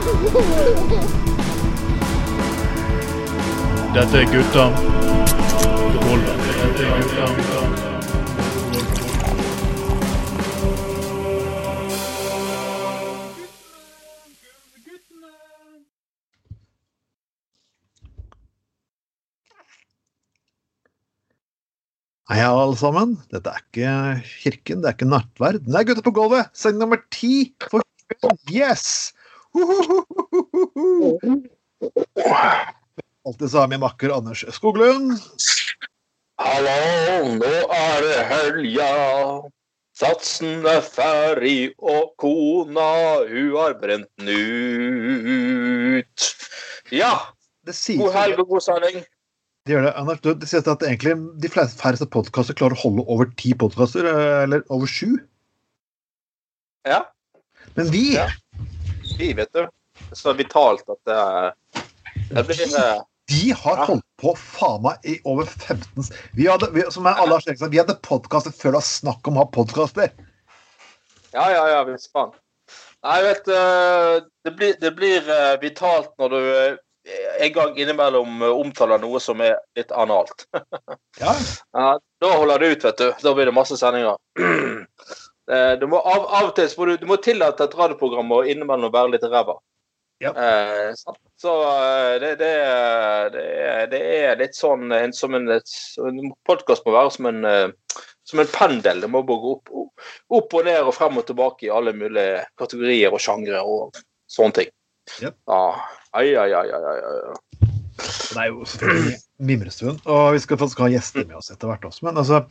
Dette er gutta. Hei, alle sammen. Dette er ikke kirken, det er ikke nattverd. Det er Gutta på gulvet, seng nummer ti for Yes! Alltid så er vi makker Anders Skoglund. Hallo, nå er det helga. Satsen er ferdig, og kona, hun har brent den ut. Ja, god helg og god sending. Det gjør det. Anders, du, det sies at egentlig de færreste podkaster klarer å holde over ti podkaster, eller over sju. Ja, Men vi Ja. Vi, vet du. Så vitalt at det Det blir eh, De har Ja. holdt på faen meg i over 15 Vi hadde, vi, som er alle har vi hadde podkastet før det var snakk om å ha podkaster. Ja, ja, ja, visst faen. Nei, vet du, det blir, det blir eh, vitalt når du eh, en gang innimellom eh, omtaler noe som er litt analt. Ja. Ja, da holder det ut, vet du. Da blir det masse sendinger. Eh, Du må av, av og til så må du, du må tillate et radioprogram å innimellom være litt ræva. Ja. Eh, så eh, det, det, det, er- det er litt sånn en, som en, en podkast må være som en, eh, som en pendel. Det må bare gå opp, opp og ned og frem og tilbake i alle mulige kategorier og sjangre og sånne ting. Ja. Ah, ai, ai, ai, ai, ai. Det er jo selvfølgelig Mimrestuen, og vi skal faktisk ha gjester med oss etter hvert også. Men altså,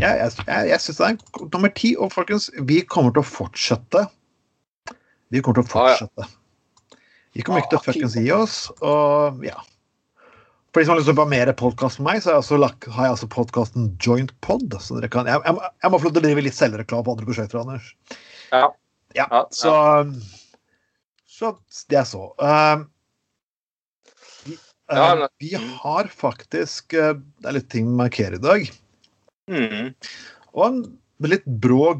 jeg, jeg, jeg, syns det er nummer ti. Og folkens, vi kommer til å fortsette. Vi kommer til å fortsette. Vi kommer ikke til å Ah, fuckings gi oss. Og ja. For de som har lyst til å ha mer podkast med meg, så har jeg også lagt, har jeg altså podkasten Joint Pod. Så dere kan, jeg, jeg, må- jeg må få lov til å drive litt selvreklame på andre prosjekter, Anders. Ja. Ja, Ja, så Så det er så. Um, Ja, nei. vi har faktisk uh, Det er litt ting å markere i dag. Mm. Og en litt brå,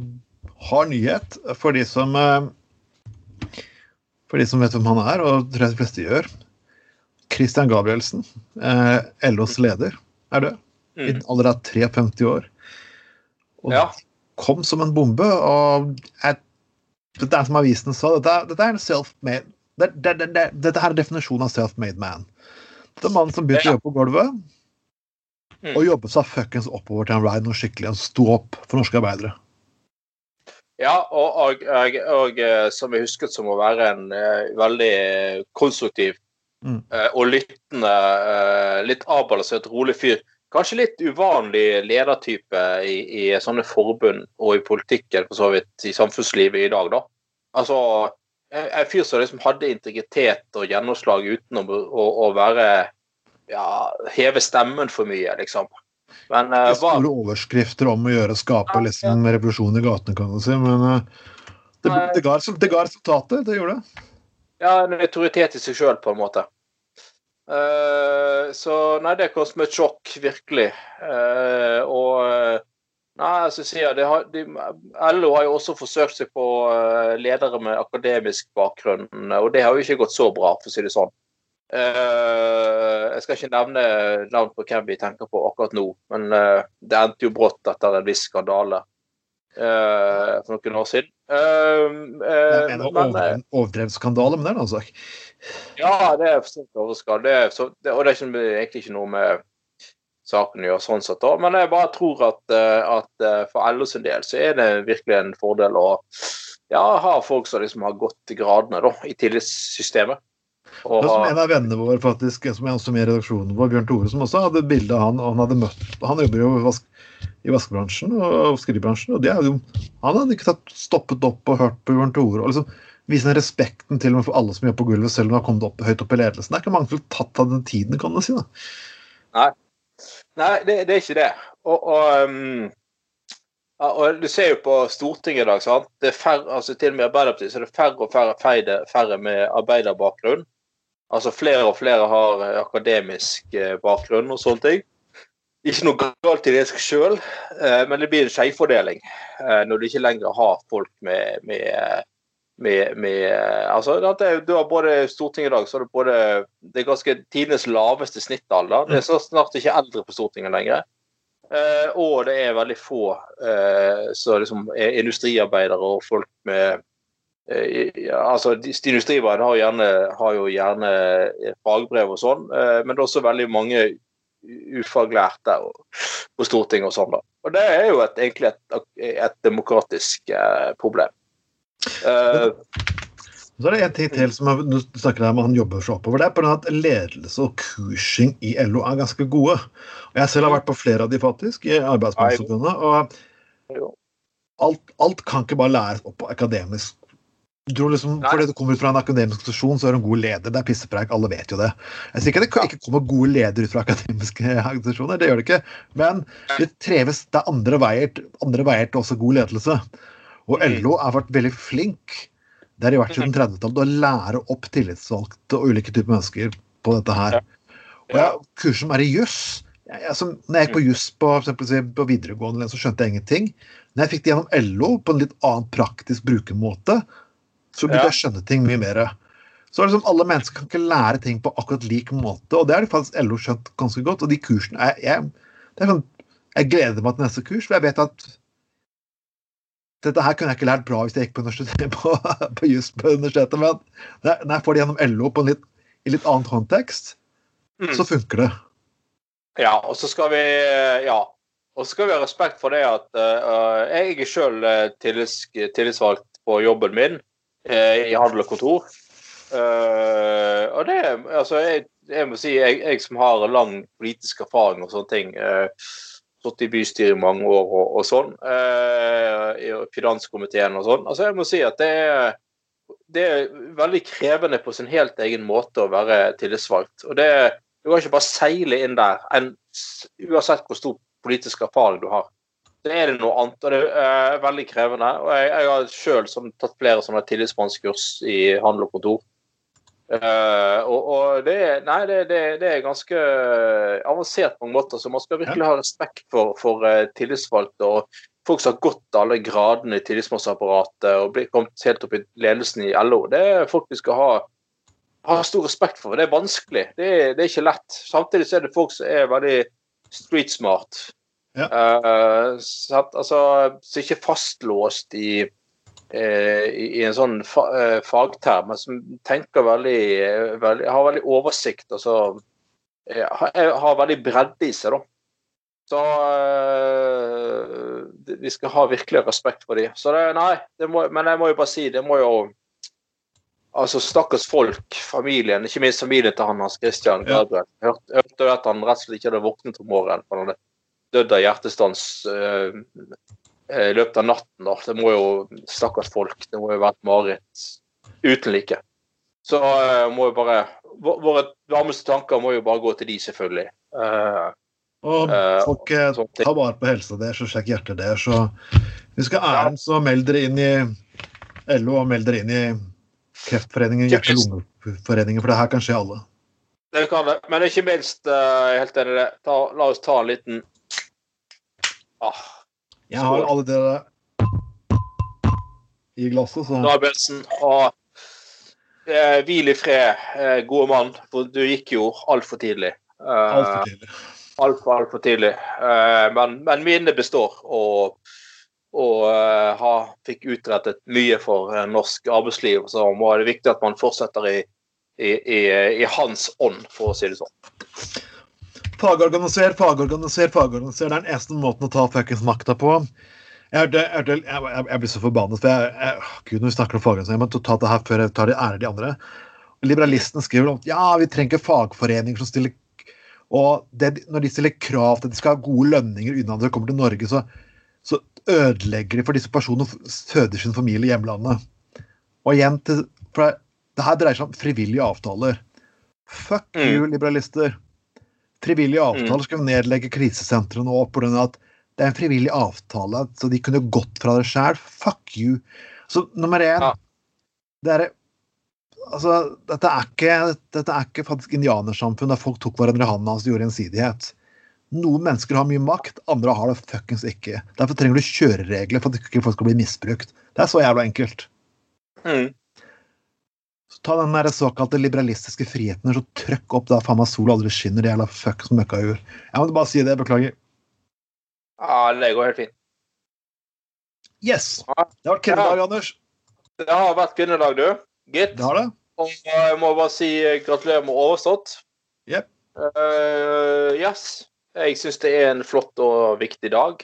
hard nyhet for de som uh, For de som vet hvem han er, og tror jeg de fleste gjør. Christian Gabrielsen, LOs leder, er død. I Mm. alder av 53 år. Og Ja. kom som en bombe. Og jeg, det er som avisen sa, dette, dette er en self-made dette, dette, det, det, Dette er definisjonen av self-made man. Er mannen som begynte å jobbe på gulvet, Mm. og jobbet seg fuckings oppover til en ride noe skikkelig. Sto opp for norske arbeidere. Ja, og, og, og, og eh, som jeg husket som å være en uh, veldig konstruktiv Mm. uh, og lyttende, uh, litt avbalansert, rolig fyr. Kanskje litt uvanlig ledertype i, i sånne forbund og i politikken, for så vidt i samfunnslivet i dag, da. Altså en fyr som liksom hadde integritet og gjennomslag uten å, å, å være ja, heve stemmen for mye, liksom. Men uh, Ikke var, store overskrifter om å gjøre skape liksom, revolusjon i gatene, kan man si. Men uh, det, det, ga, det ga resultater. Det gjorde det. Ja, en autoritet i seg sjøl, på en måte. Uh, så nei, det kom som et sjokk, virkelig. Uh, og Nei, altså, sier det har, de, LO har jo også forsøkt seg på eh, ledere med akademisk bakgrunn, og det har jo ikke gått så bra, for å si det sånn. Uh, jeg skal ikke nevne navn på hvem vi tenker på akkurat nå, men uh, det endte jo brått etter en viss skandale uh, for noen år siden. Uh, Jeg mener men, det er en annen sak. ja, det er overskall. Er, så, det, og det er egentlig ikke noe med saken å gjøre, sånn sett. da. Men jeg bare tror at, eh, at eh, for LO sin del så er det virkelig en fordel å ja, ha folk som liksom har gått til gradene da, i tillitssystemet. Og, som en av vennene våre faktisk, som er også med i redaksjonen vår, Bjørn Tore, som også hadde bilde av han, og han hadde møtt Han jobber jo i, vask, i vaskebransjen og skrivebransjen, og det er jo Han hadde ikke tatt, stoppet opp og hørt på Bjørn Tore. og liksom Vise den respekten til og med for alle som jobber på gulvet, selv om de har kommet opp, høyt opp i ledelsen. Det er ikke mange som har tatt av den tiden, kan du si. da. Nei, det, det er ikke det. Og, og, um, og du ser jo på Stortinget i dag, sant. Det er færre, altså Til og med i Arbeiderpartiet så er det færre og færre, feide, færre med arbeiderbakgrunn. Altså flere og flere har eh, akademisk eh, bakgrunn og sånne ting. Ikke noe galt i det sjøl, men det blir en skjevfordeling eh, når du ikke lenger har folk med, med, med, med altså, det Du har både Stortinget i dag, så har det både Det er ganske tidenes laveste snittalder. Det er så snart ikke eldre på Stortinget lenger. Eh, og det er veldig få eh, så liksom er industriarbeidere og folk med eh, altså Industriarbeidere har, har jo gjerne fagbrev og sånn, eh, men det er også veldig mange ufaglærte på Stortinget og sånn. da. Og det er jo et, egentlig et, et demokratisk eh, problem. Uh, så er det en ting til som jeg, du snakker om han jobber seg oppover. Det er på at ledelse og kursing i LO er ganske gode. Og Jeg selv har vært på flere av de faktisk, i Arbeidsmannsforbundet. Og alt, alt, kan ikke bare læres opp på akademisk du tror liksom, Fordi du kommer ut fra en akademisk stasjon, så er du en god leder. Det er pissepreik, alle vet jo det. Jeg sier ikke at det ikke kommer gode ledere ut fra akademiske organisasjoner, det gjør det ikke. Men det treves, det er andre veier, andre veier til også god ledelse. Og mm. LO har vært veldig flink det har vært siden 30-tallet å lære opp tillitsvalgte og ulike typer mennesker på dette her. Og jeg, Kurs som er i juss altså, Når jeg gikk på juss på, på, videregående, så skjønte jeg ingenting. Når jeg fikk det gjennom LO på en litt annen praktisk brukermåte, så begynte jeg å skjønne ting mye mer. Så liksom Alle mennesker kan ikke lære ting på akkurat lik måte, og det har faktisk LO skjønt ganske godt. Og de kursene jeg, jeg, sånn, jeg gleder meg til neste kurs, for jeg vet at dette her kunne jeg ikke lært bra hvis jeg gikk på, på, på just på universitetet, men når jeg får det gjennom LO på en litt, i litt annen kontekst, mm. så funker det. Ja, og så skal vi ja, og så skal vi ha respekt for det at uh, jeg er sjøl tillits, tillitsvalgt på jobben min uh, i handel og kontor. Uh, og det altså jeg, jeg må si, jeg, jeg, som har lang politisk erfaring og sånne ting uh, sittet i bystyret i mange år og, og sånn. Eh, I finanskomiteen og sånn. Altså jeg må si at det er, det er veldig krevende på sin helt egen måte å være tillitsvalgt. Og det, Du kan ikke bare seile inn der, en, uansett hvor stor politisk erfaring du har. Det er det noe annet, og det er veldig krevende. Og jeg, jeg har sjøl tatt flere sånne tillitsmannskurs i handel og kontor. Uh, og, og det, nei, det, det, det, er ganske avansert på mange måter. Så man skal virkelig ha respekt for, for uh, tillitsvalgte og folk som har gått alle gradene i tillitsmannsapparatet og blitt kommet helt opp i ledelsen i LO. Det er folk vi skal ha, ha stor respekt for. Det er vanskelig. Det, det, er ikke lett. Samtidig så er det folk som er veldig street smart. Ja. Uh, så altså, så ikke fastlåst i Eh, i en sånn eh, fagterm, som tenker veldig, veldig, har veldig oversikt og så eh, har veldig bredde i seg. da. Så vi skal ha virkelig respekt for dem. Så det, nei, det må, men jeg må jo bare si, det må jo Altså, stakkars folk, familien, ikke minst familien til han Hans Christian Gabriel. Ja. Hørte, hørte at han rett og slett ikke hadde våknet om morgenen. for Han hadde dødd av hjertestans Eh, i løpet av natten. Da. Det må jo Stakkars folk. Det må jo være et mareritt uten like. Så uh, må jo bare Våre varmeste tanker må jo bare gå til de, selvfølgelig. Uh, og folk uh, tar vare på helsa deres og sjekk hjertet deres. Så hvis skal æren, så meld dere inn i LO og meld dere inn i Kreftforeningen, hjerte- og lungeforeningen, for det her kan skje alle. Det kan det. Men ikke minst, uh, helt enig i det, ta, la oss ta en liten ah, jeg har alle dere i glasset, så Nabelsen. Og eh, hvil i fred, eh, gode mann, for du gikk jo altfor tidlig. Eh, altfor tidlig. Altfor, altfor tidlig. Eh, men, men minnet består, og, og uh, ha, fikk utrettet mye for uh, norsk arbeidsliv. Så må, det er viktig at man fortsetter i, i, i, i hans ånd, for å si det sånn. Fagorganiser, fagorganiser, fagorganiser. Det er den eneste måten å ta fuckings makta på. Jeg, jeg, jeg, jeg, blir så forbannet. for jeg, Gud, når vi snakker om fagorganisering, jeg må ta det her før jeg tar de ære de andre. Liberalistene skriver om ja, vi trenger fagforeninger som stiller og det, Når de stiller krav til at de skal ha gode lønninger innvandrere kommer til Norge, så, så, ødelegger de for disse personene og føder sin familie i hjemlandet. Og igjen til, for det her dreier seg om frivillige avtaler. Fuck mm. you, liberalister frivillige avtale skulle skal nedlegge krisesentrene nå pga. at det er en frivillig avtale, så de kunne gått fra det sjøl. Fuck you. Så nummer én ja. det er, altså, dette, er ikke, dette er ikke faktisk indianersamfunn der folk tok hverandre i hånda og gjorde gjensidighet. Noen mennesker har mye makt, andre har det fuckings ikke. Derfor trenger du kjøreregler for at ikke folk skal bli misbrukt. Det er så jævla enkelt. Mm. Så ta den der såkalte liberalistiske friheten, så trøkk opp da faen meg sola aldri skinner, det jævla fuck som møkkajord. Jeg måtte bare si det, beklager. Ja, det går helt fint. Yes! Det var kvinnedag, Anders. Det har vært kvinnedag, du. Gitt. Det har det. Og jeg må bare si eh, gratulerer med overstått. Jep. Uh, yes. Jeg syns det er en flott og viktig dag.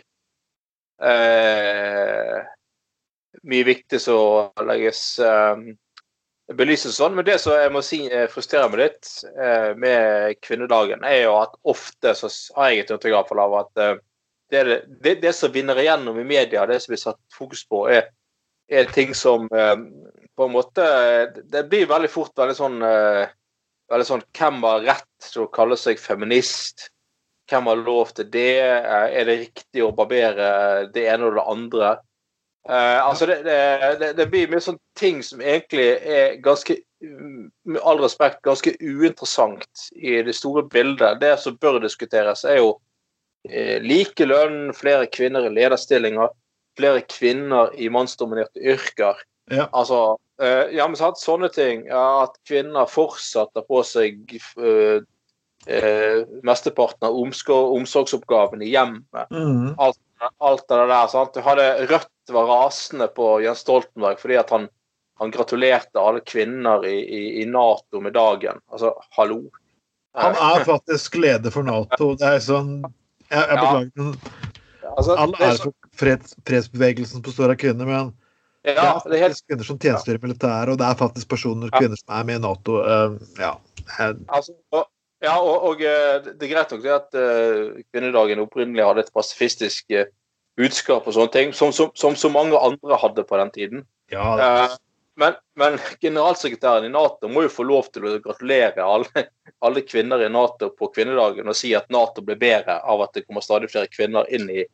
Uh, mye viktig som legges uh, belyses sånn. Men det som jeg må si eh, frustrerer meg litt eh, med kvinnedagen, er jo at ofte så har jeg et inntrykk av at eh, det, det, det, som vinner igjennom i media, det som blir satt fokus på, er, er ting som på en måte Det blir veldig fort veldig sånn veldig sånn Hvem har rett til å kalle seg feminist? Hvem har lov til det? Er det riktig å barbere det ene og det andre? Eh, altså det, det, det, blir mye sånne ting som egentlig er ganske med all respekt ganske uinteressant i det store bildet. Det som bør diskuteres, er jo like lønn flere kvinner i lederstillinger, flere kvinner i mannsdominerte yrker. Ja. Altså, uh, ja, men sant, sånne ting. Ja, at kvinner fortsatt tar på seg eh, mesteparten av omsorgsoppgavene i hjemmet. Mm. Alt, alt det der. sant? Du hadde Rødt var rasende på Jens Stoltenberg fordi at han, han gratulerte alle kvinner i, i, i Nato med dagen. Altså, hallo. Han er faktisk leder for Nato. Det er sånn Jeg, jeg beklager, Ja. Altså, all ære så- for freds, fredsbevegelsen består av kvinner, men ja, det er helt kvinner som tjenestegjør i militæret, og det er faktisk personer, kvinner som er med i Nato. Uh, ja. Altså, og, ja, og, og eh, det er greit nok det at uh, kvinnedagen opprinnelig hadde et pasifistisk eh, budskap og sånne ting, som, som, som så mange andre hadde på den tiden. ja. Eh, men, men generalsekretæren i Nato må jo få lov til å gratulere alle, alle kvinner i Nato på kvinnedagen og si at Nato blir bedre av at det kommer stadig flere kvinner inn i,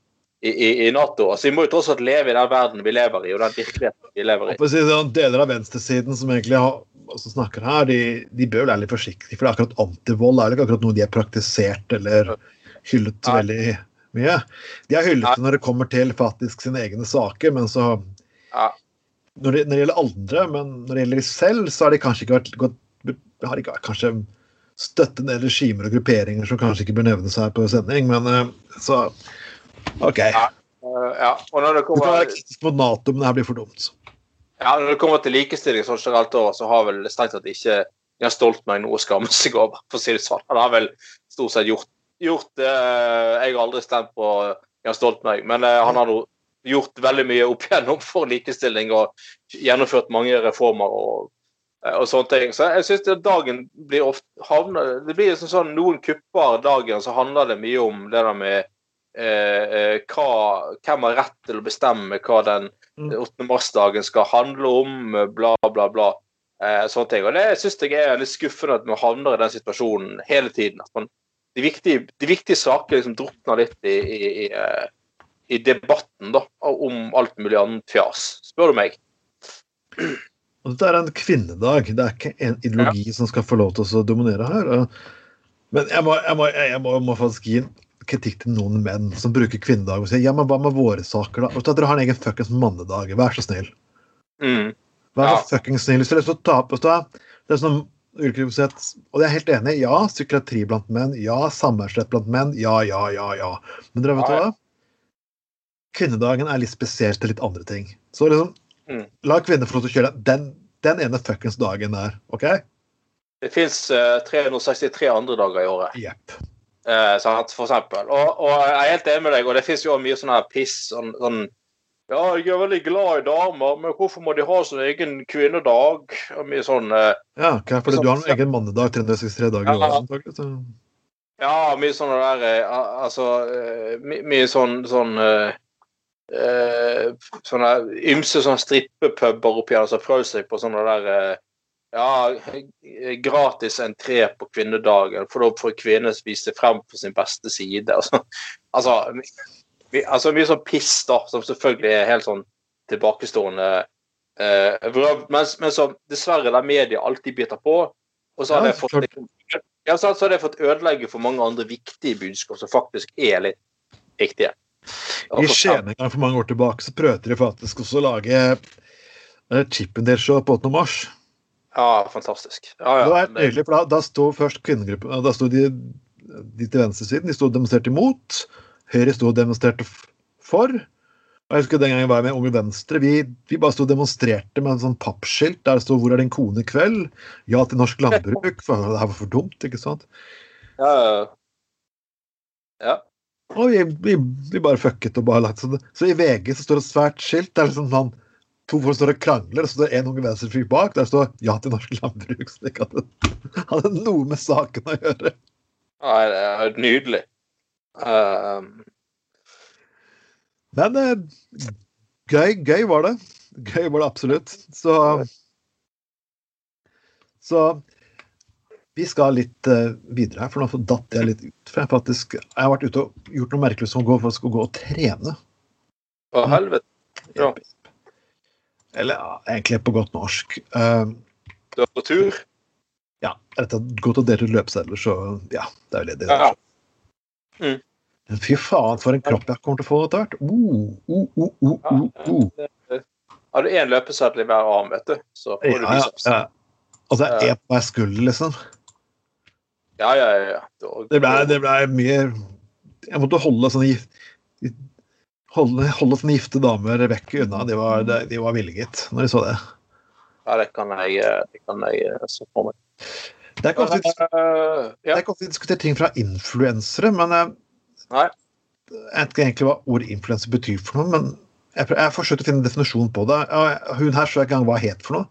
i, i, Nato. Altså, Vi må jo tross alt leve i den verden vi lever i, og den virkeligheten vi lever i. Sånn, Deler av venstresiden som egentlig har, som snakker her, de, de bør være litt forsiktige. For det er akkurat antivold er ikke akkurat noe de har praktisert eller hyllet Nei. veldig mye. De har hyllet det når det kommer til faktisk sine egne saker, men så når, det, når det gjelder andre, men når det gjelder de selv, så har de kanskje ikke vært gått, har de kanskje støttet ned regimer og grupperinger som kanskje ikke bør nevnes her på sending, men eh, så OK. Ja. Eh, ja. Det Du kan være kritisk mot Nato, men det her blir for dumt. Ja, Når det kommer til likestilling så generelt så har vel strengt tatt ikke Jens Stoltenberg noe å skamme seg over, for å si det sånn. Han har vel stort sett gjort, gjort det Jeg har aldri stemt på Jens Stoltenberg, men eh, han har gjort veldig mye opp igjennom for likestilling og gjennomført mange reformer og, eh, og sånne ting. Så jeg syns dagen blir ofte havner, Det blir liksom sånn noen kupper dagen, så handler det mye om det der med eh, eh, hva, hvem har rett til å bestemme hva den. 8. mars-dagen skal handle om, bla, bla, bla. Eh, sånne ting. Og det syns jeg er litt skuffende at vi havner i den situasjonen hele tiden. Man, de, viktige, de viktige sakene liksom drukner litt i, i, i, eh, i debatten da, om alt mulig annet fjas, spør du meg. Og dette er en kvinnedag. Det er ikke en ideologi som skal få lov til å dominere her. Men jeg må, jeg, må, jeg må, må faktisk gi en kritikk til noen menn som bruker kvinnedag og sier ja, men hva med våre saker, da? Og så at Dere har en egen fuckings mannedag. Vær så snill. Mm. Vær Ja. så fuckings snill. Hvis dere skal ta på det er sånn Og jeg er helt enig. Ja, psykiatri blant menn. Ja, samværsrett blant menn. Ja, ja, ja, ja. Men dere vet Ja, ja. hva? Kvinnedagen er litt spesielt til litt andre ting. Så liksom, Mm. la kvinner få lov til å kjøre den, den ene fuckings dagen der. OK? Det fins 363 andre dager i året, Jepp. Eh, sant, for eksempel. Og, og jeg er helt enig med deg, og det fins jo mye sånn her piss sånn, sånn Ja, jeg er veldig glad i damer, men hvorfor må de ha sin egen kvinnedag? Og mye sånn eh, Ja, for fordi du har en egen mannedag 363 dager i Ja. året. antagelig, så- Ja, mye sånn der eh, Altså eh, my, Mye sånn sånn eh, Sånne ymse sånne strippepuber oppi her som prøver seg på sånne der Ja, gratis entré på kvinnedagen, for da får kvinner vise frem på sin beste side. Altså, altså, altså mye sånn piss, da, som selvfølgelig er helt sånn tilbakestående eh, men, men som dessverre der media alltid biter på. Og så har Ja, det fått ja, så har det fått ødelegge for mange andre viktige budskap som faktisk er litt viktige. I Skien en gang for mange år tilbake så prøvde de faktisk også å lage eh, Chippendale-show på 8. mars. Ja, fantastisk. Ja, Det var nydelig, for da, da sto først kvinnegruppen Da sto de, de til venstresiden. De sto og demonstrerte imot. Høyre sto og demonstrerte for. Og jeg husker Den gangen jeg var med Unge Venstre, vi, vi bare sto og demonstrerte med en sånn pappskilt der det sto 'Hvor er din kone i kveld?' Ja til norsk landbruk, for det her var for dumt, ikke sant? ja, ja. ja. Og vi, vi, vi bare fucket og bare lagt sånn. Så i VG så står det et svært skilt. der liksom sånn To folk står og krangler, og så står det en unge venstrefyr bak. Der står 'Ja til norsk landbruk'. Så det ikke hadde, hadde noe med saken å gjøre. ja det er nydelig. Um, Men eh, gøy, gøy var det. Gøy var det absolutt. Så Så vi skal litt eh, videre her, for nå datt jeg litt ut. For jeg, faktisk, jeg har vært ute og gjort noe merkelig som går for å gå og trene. å helvete. Ja. Eller ja, egentlig på godt norsk. Uh, Du er på tur? ja, rett og slett å dele ut løpesedler, så ja, det er jo det Ja. er. Mm. Fy faen, for en kropp jeg kommer til å få etter hvert. Uh, uh, uh, uh, uh, uh. Har du én løpeseddel i hver arm, vet du, så får du Ja, ja, biceps. ja. Altså, Ja. én på hver skulder, liksom. Ja, ja, ja. ja. Det ble, det ble mye Jeg måtte holde sånn holde, holde sånne gifte damer vekk unna. De var, de, de var villiget når de så det. Ja, det kan jeg, eh, det kan jeg eh, se for meg. Det det Eh, ja. er ikke ofte vi diskuterer ting fra influensere, men jeg, Nei. jeg vet ikke egentlig hva ordet influenser betyr for noe. Men jeg, prøv- jeg forsøkte å finne en definisjon på det. Hun her så jeg ikke engang hva het for noe.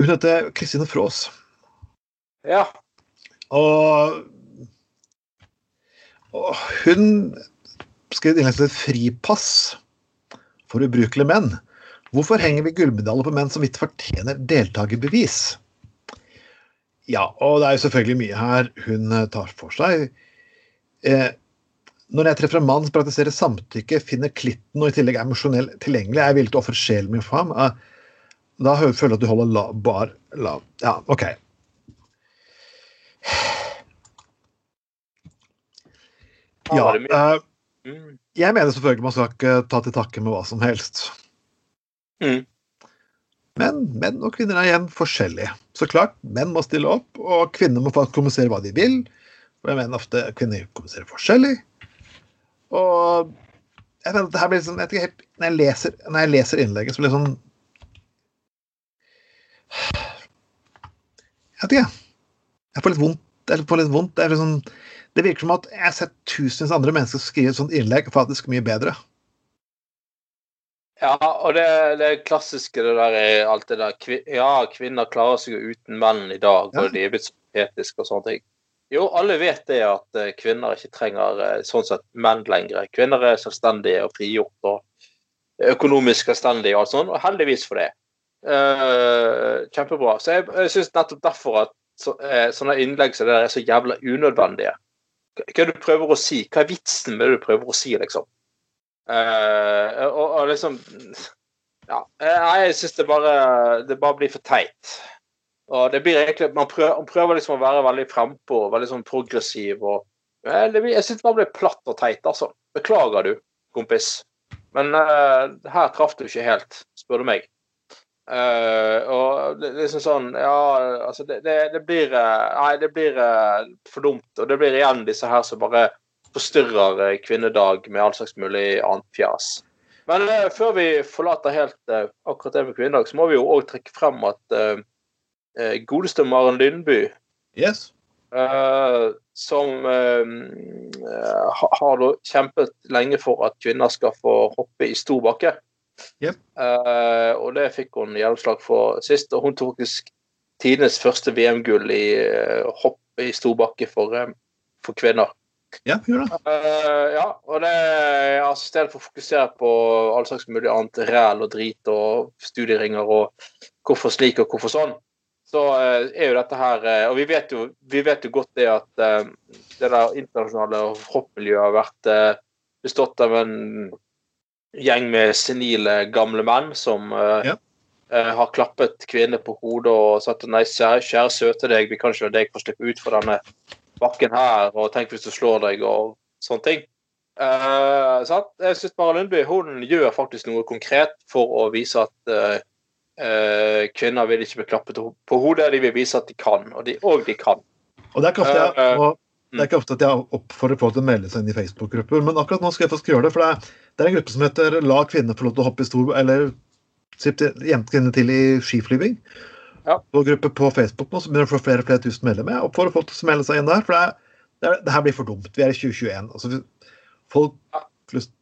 Hun heter Kristine Frås. ja. Og, og hun som heter 'Fripass for ubrukelige menn'. Hvorfor henger vi gullmedaljer på menn som ikke fortjener deltakerbevis? Ja, og det er jo selvfølgelig mye her hun eh, tar for seg. Eh, når jeg treffer en mann som praktiserer samtykke, finner klitten og i tillegg er emosjonell tilgjengelig, er jeg villig til å ofre sjelen min for ham. Eh, da føler jeg at du holder la, bar lav. Ja, OK. Ja, eh. Jeg mener selvfølgelig man skal ikke ta til takke med hva som helst. Mm. Men menn og kvinner er igjen forskjellige. Så klart, menn må stille opp, og kvinner må kommunisere hva de vil. For jeg mener ofte kvinner kommuniserer forskjellig. Og jeg mener at det her blir sånn, jeg ikke helt, når, jeg leser, når jeg leser innlegget, så blir det sånn Jeg vet ikke. Jeg får litt vondt. Jeg får litt vondt. Det, er liksom, det virker som at jeg har sett tusenvis av andre mennesker skrive et sånt innlegg faktisk mye bedre. Ja, og det, det klassiske det der er alt det der Ja, kvinner klarer seg jo uten menn i dag, Ja. og de er blitt så etiske og sånne ting. Jo, alle vet det at eh, kvinner ikke trenger eh, sånn sett menn lenger. Kvinner er selvstendige og frigjort og økonomisk selvstendige og alt sånt, og heldigvis for det. Uh, kjempebra. Så jeg, jeg syns nettopp derfor at så, eh, sånne innlegg som det der er så jævla unødvendige. Hva du prøver å si? Hva er vitsen med det du prøver å si, liksom? Uh, og, og liksom Ja. eh, jeg syns det bare Det bare blir for teit. Og det blir egentlig Man prøver, man prøver liksom å være veldig frempå veldig sånn progressiv og eh, blir, Jeg syns det bare blir platt og teit, altså. Beklager du, kompis. Men uh, her traff du ikke helt, spør du meg. Eh, og liksom sånn Ja, altså det, det, det blir eh, Nei, det blir eh, for dumt. Og det blir igjen disse her som bare forstyrrer kvinnedag med all slags mulig annet fjas. Men uh, før vi forlater helt uh, akkurat det med kvinnedag, så må vi jo òg trekke frem at godeste Maren Lundby, Yes. som har da kjempet lenge for at kvinner skal få hoppe i stor bakke. Jep. Uh, og det fikk hun gjennomslag for sist, og hun tok faktisk tidenes første VM-gull i uh, hopp i storbakke for, um, for kvinner. Ja, gjør det. Uh, ja, og det altså, I stedet for å fokusere på all slags mulig annet ræl og drit og studieringer og hvorfor slik og hvorfor sånn, så er jo dette her Og vi vet jo, vi vet jo godt det at det der internasjonale hoppmiljøet har vært bestått av en gjeng med senile gamle menn som uh, Ja. uh, har klappet kvinner på hodet og sagt nei, kjære, kjære søte deg, vi kan ikke la deg få slippe ut fra denne bakken her, og tenk hvis du slår deg, og sånne ting. Uh, sant? Jeg syns Mara Lundby hun gjør faktisk noe konkret for å vise at eh, eh, kvinner vil ikke bli klappet på hodet. De vil vise at de kan, og de, og de kan. Og det er ikke ofte jeg, Eh, og det er ikke ofte at jeg oppfordrer folk til å melde seg inn i Facebook-grupper, men akkurat nå skal jeg faktisk gjøre det. For det er, det er en gruppe som heter La kvinner få lov til å hoppe i stor Eller jente til i skiflyving. Ja. Og gruppe på Facebook nå som begynner å få flere og flere tusen medlemmer. Og får folk til å melde seg inn der, for det, er, det, er, det her blir for dumt. Vi er i 2021. Altså, folk lyst-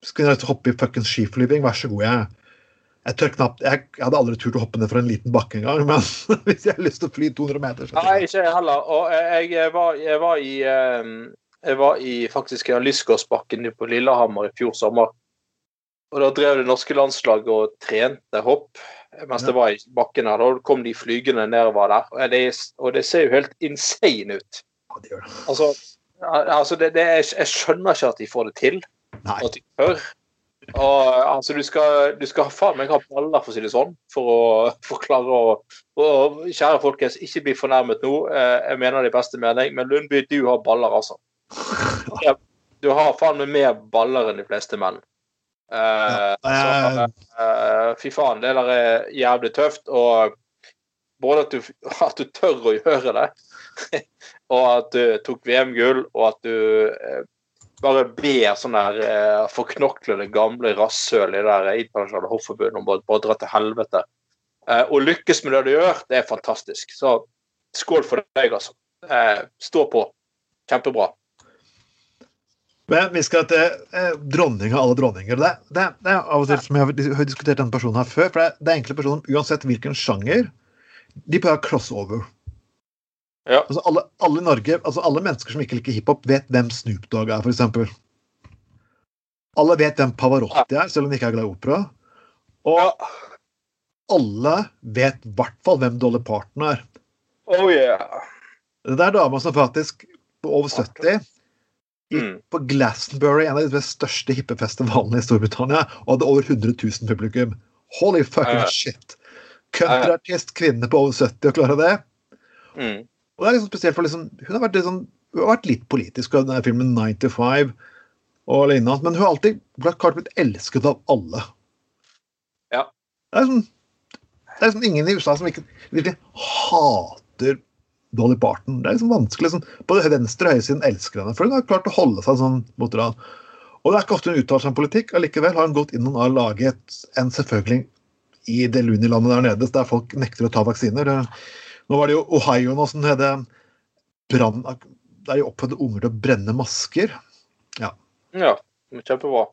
skulle lyst til å hoppe i fuckings skiflyving, vær så god. Jeg, jeg tør knapt jeg, jeg hadde aldri turt å hoppe ned fra en liten bakke engang, men hvis jeg har lyst til å fly 200 meter så Nei, ikke jeg heller. Og jeg, jeg, var, jeg var i eh, Jeg var i faktisk i Lysgårdsbakken på Lillehammer i fjor sommer. Og da drev det norske landslaget og trente hopp mens det var i bakken her. Da kom de flygende nedover der. Og det, og det ser jo helt insane ut. Ja, det gjør det. Altså, altså det, det, jeg, jeg skjønner ikke at de får det til. Nei. At de tør. Og altså, du skal, du skal faen meg ha baller, for å si det sånn, for å forklare å og, Kjære folkens, ikke bli fornærmet nå. Eh, Jeg mener det i beste mening, men Lundby, du har baller, altså. Ja, Du har faen meg mer baller enn de fleste menn. Eh, så, uh, fy faen, det der er jævlig tøft. Og både at du, at du tør å gjøre det, og at du tok VM-gull, og at du uh, bare ber sånn der eh, forknoklede gamle rasshøl i det der internasjonale hoffforbundet om å dra til helvete. Eh, og lykkes med det du gjør, det er fantastisk. Så skål for deg, altså. Eh, stå på. Kjempebra. Men vi skal til eh, dronning av alle dronninger. Det, det, det er av og til som jeg har diskutert denne personen her før. for Det, det er enkle personer, uansett hvilken sjanger, de pleier å ha crossover. Ja. Altså alle, alle i Norge, altså alle mennesker som ikke liker hiphop, vet hvem Snoop Dogg er, f.eks. Alle vet hvem Pavarotti er, selv om de ikke er glad i opera. Og Ja. alle vet i hvert fall hvem Dolly Parton er. Oh yeah. Det er dama som faktisk på over 70 Mm. på Glastonbury, en av de største hippefestivalene i Storbritannia, og hadde over 100 000 publikum. Holy fucking shit! Countryartist, kvinne på over 70 og klarer det. Mm. Og det er liksom spesielt for liksom, Hun har vært litt, sånn, hun har vært litt politisk i denne filmen 95 og lignende, men hun har alltid klart blitt elsket av alle. Ja. Det er liksom, det er liksom ingen i USA som ikke virkelig hater Dolly Parton. Det er liksom vanskelig. Sånn, både venstre og høyresiden elsker henne, for hun har klart å holde seg sånn mot det. Og det er ikke ofte hun uttaler seg om politikk. Allikevel har hun gått inn og laget en selvfølgelig i det Looney-landet der nede, der folk nekter å ta vaksiner. Nå var det jo Ohio nå som hadde brann Der de oppfordret unger til å brenne masker. Ja, kjempebra.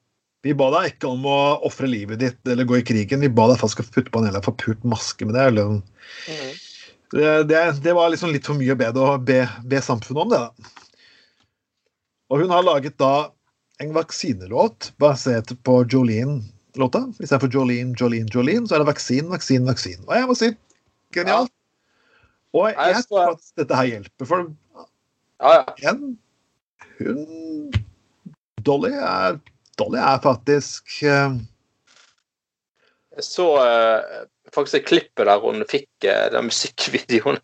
Vi ba deg ikke om å ofre livet ditt eller gå i krigen. Vi ba deg faktisk å putte på en hel forpult maske med det. Eller, Mm. Det, det, var liksom litt for mye å be, å be, be samfunnet om det. da. Og hun har laget da en vaksinelåt basert på Jolene-låta. Istedenfor Jolene, Jolene, Jolene, så er det vaksin, vaksin, vaksin. Og jeg må si genialt. Og Jeg tror at dette her hjelper. For Ja, ja. igjen Hun Dolly er, Dolly er faktisk uh... Jeg så eh, faktisk et klippet der hun fikk eh, den musikkvideoen.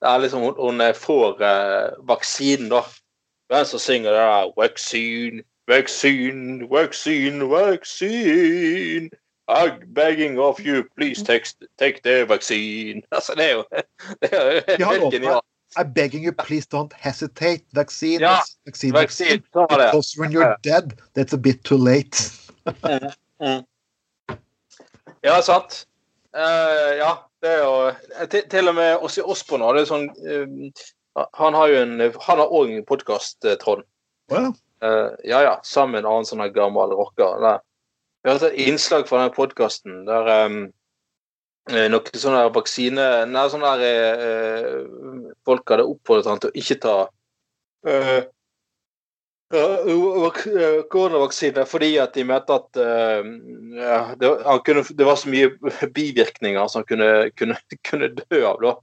Det er liksom hun, hun eh, får uh, vaksinen, da. Hvem som synger det der 'Vaccine, vaccine, vaccine, vaccine'. I'm begging of you, please take, take the vaccine. Altså, det er jo, det er jo helt genialt. I'm begging you, please don't hesitate. Vaccine, Ja, vaccine, Vaccine, vaccine. Because when you're dead, that's a bit too late. Ja, sant. Eh, ja, det er jo til, til og med oss i Osborn hadde sånn uh, Han har jo en Han har òg en podkast, Trond. Wow. Eh, ja ja, sammen med en annen sånn gammel rocker. Der. Vi har hatt et innslag fra den podkasten der um, noen sånne der vaksine Nei, sånne der eh, Folk hadde oppfordret han til å ikke ta eh, ja, vak- eh, koronavaksine fordi at de mente at uh, ja, det, han kunne, det var så mye bivirkninger som han kunne, kunne, kunne dø av, da.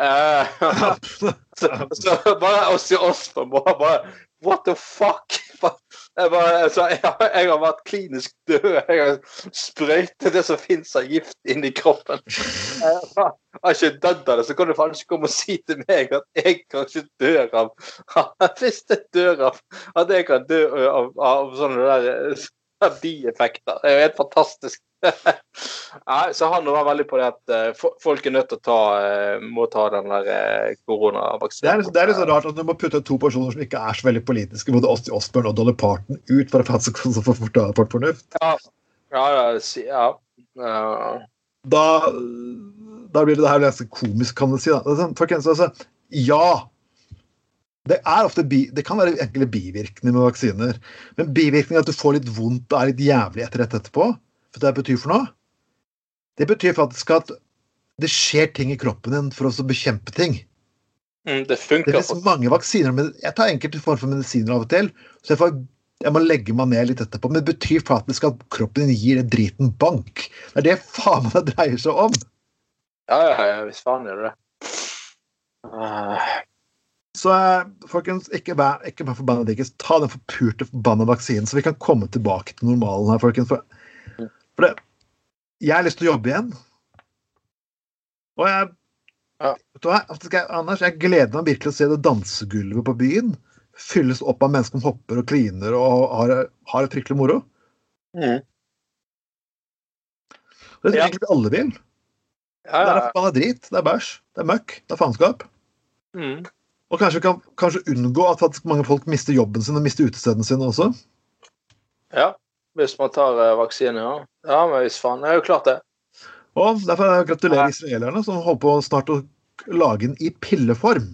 Uh, så, så bare oss på Oslo bare, bare What the fuck? Jeg, bare, altså, jeg, jeg har vært klinisk død. Jeg har sprøytet det som fins av gift inn i kroppen. Jeg har, ikke dødd av det, så kan du faen ikke komme og si til meg at jeg kanskje dør av Hvis jeg dør av at jeg kan dø av, av sånne der bieffekter. Det er jo helt fantastisk. Nei, så han var veldig på det at uh, folk er nødt til å ta uh, må ta den der uh, koronavaksinen. Det er, det er litt så rart at du må putte to personer som ikke er så veldig politiske, både Åsti Osborn og Dolly Parton, ut for å få fort, fort fornuft. Ja, ja, ja, ja. Da, da blir det det her ganske komisk, kan du si. Da. Sånn, folkens, altså, ja. Det, er ofte bi, det kan være enkle bivirkninger med vaksiner. Men bivirkninger at du får litt vondt og er litt jævlig etter dette etterpå, det betyr for noe? Det betyr faktisk at det skjer ting i kroppen din for å bekjempe ting. Mm, det funker. Det finnes mange vaksiner. Men jeg tar enkelte former for medisiner av og til. Så jeg, får, jeg, må legge meg ned litt etterpå. Men det betyr faktisk at kroppen din gir den driten bank. Det er det faen meg det dreier seg om. Ja, ja, ja, hvis faen gjør det det. Uh... Så folkens, ikke vær, ikke vær forbanna diggis. Ta den forpurte forbanna vaksinen, så vi kan komme tilbake til normalen her, folkens. For, for det, jeg har lyst til å jobbe igjen. Og jeg, ja. jeg, Anders, jeg gleder meg virkelig til å se det dansegulvet på byen fylles opp av mennesker som hopper og kliner og har, har et fryktelig moro. Mm. Det er egentlig alle vil. Ja, Det er drit. Det er bæsj. Det er møkk. Det er faenskap. Mm. Og kanskje vi kan kanskje unngå at faktisk mange folk mister jobben sin og mister utestedene sine også. Ja, hvis man tar uh, vaksine, ja. Ja, men hvis faen. Det er jo klart, det. Og derfor gratulerer israelerne, som holder på snart å lage den i pilleform.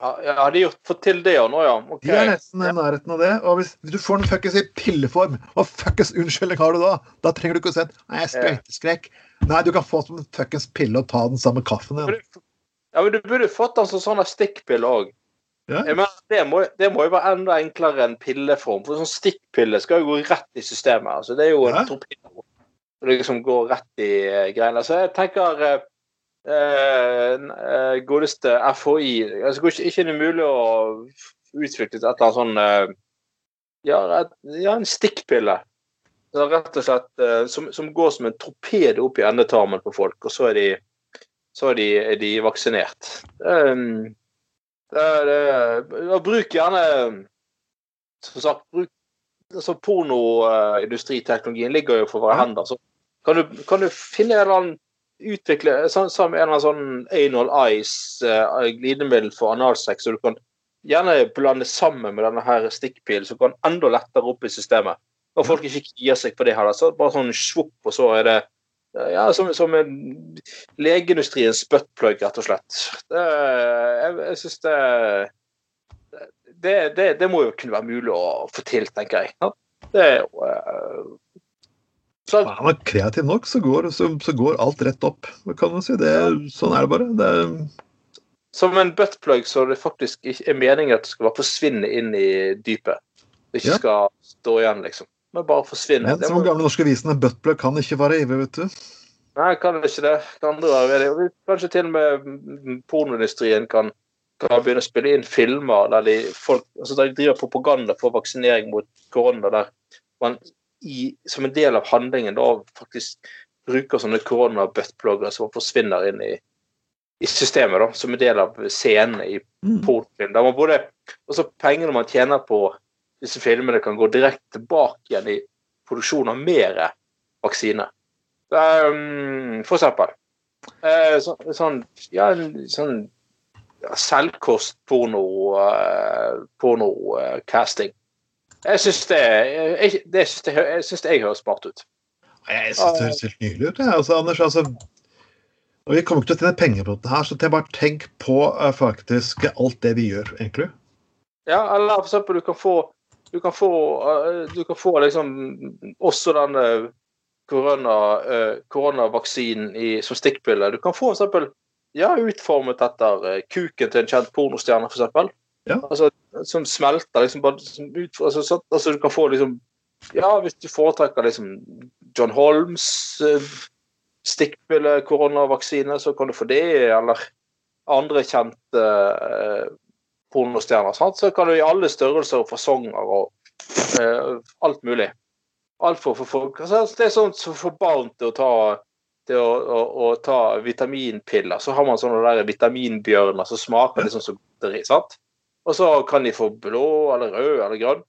Ja, ja de har fått til det òg nå, ja? Okay. De er nesten i nærheten av det. Og hvis, du får den fuckings i pilleform, hva fuckings unnskyldning har du da? Da trenger du ikke å si Nei, jeg sprøyteskrekk. Nei, du kan få den som en fuckings pille og ta den sammen med kaffen din. Ja, men du burde fått den som sånn stikkpille òg. Ja. Det, må, det må jo være enda enklere enn pilleform. For sånn stikkpille skal jo gå rett i systemet. altså Det er jo en Ja. torpedo. Det liksom går rett i uh, greiene. Så jeg tenker uh, uh, godeste FHI altså, Ikke er det mulig å utvikle et eller annet sånn ja, ja, en stikkpille. Så rett og slett som, som går som en torpedo opp i endetarmen på folk, og så er de, så er de, er de vaksinert. Um, det, det, ja, bruk gjerne Som sagt, bruk altså Pornoindustriteknologien ligger jo for våre hender. Så kan du, kan du finne en eller annen utvikle sånn, som en eller annen sånn anal ice, uh, glidemiddel for analsex, så du kan gjerne blande sammen med denne her stikkpilen, så kan enda lettere opp i systemet. Og folk ikke gir seg på det heller. Så bare sånn svopp, og så er det ja, som, som en legeindustriens buttplug, rett og slett. Det, jeg jeg syns det, det, det Det må jo kunne være mulig å få til, tenker jeg. Det er jo eh, så, Er man kreativ nok, så går, så, så går alt rett opp. Kan man si. Det, sånn er det bare. Det, Som en buttplug så det faktisk ikke er meningen at det skal bare forsvinne inn i dypet. Det ikke Ja. skal stå igjen, liksom. Men bare forsvinne. men som må- gamle norske visen, buttplug kan ikke være evig, vet du. Nei, kan ikke det. Kan andre være det. Kanskje til og med pornoindustrien kan, kan begynne å spille inn filmer der de, folk, altså der de driver propaganda for vaksinering mot korona, der man i, som en del av handlingen da faktisk bruker sånne korona-buttplugger som forsvinner inn i, i systemet, da, som en del av scenen i Mm. pornofilm. Der man både, også pengene man tjener på disse filmene, kan gå direkte tilbake igjen i produksjon av mer vaksine. Um, for eksempel. Uh, så, sånn ja, sånn ja, selvkost porno uh, pornocasting. jeg syns det, jeg, det, synes det, jeg synes det jeg høres smart ut. Jeg syns det høres helt nydelig ut. jeg. Altså, Anders, altså, og Vi kommer ikke til å tjene penger på dette, her, så bare tenk på eh, faktisk alt det vi gjør, egentlig. Ja, eller for eksempel du kan få du kan få, eh, du kan få liksom også den eh, korona, eh, koronavaksinen i, som stikkpille. Du kan få f.eks. ja, utformet etter eh, kuken til en kjent pornostjerne, f.eks. Ja. Altså, som smelter liksom bare som ut, altså, så, altså, du kan få liksom Ja, hvis du foretrekker liksom John Holmes eh, stikkpille koronavaksine, så kan du få det, eller andre kjente eh, pornostjerner. Sant? Så kan du i alle størrelser og fasonger og Eh, alt mulig. Alt for, for folk. Altså, det er sånn får barn til å ta til å, å, å, ta vitaminpiller. Så har man sånne der vitaminbjørner som smaker liksom som godteri. sant? Og så kan de få blå eller rød eller grønn.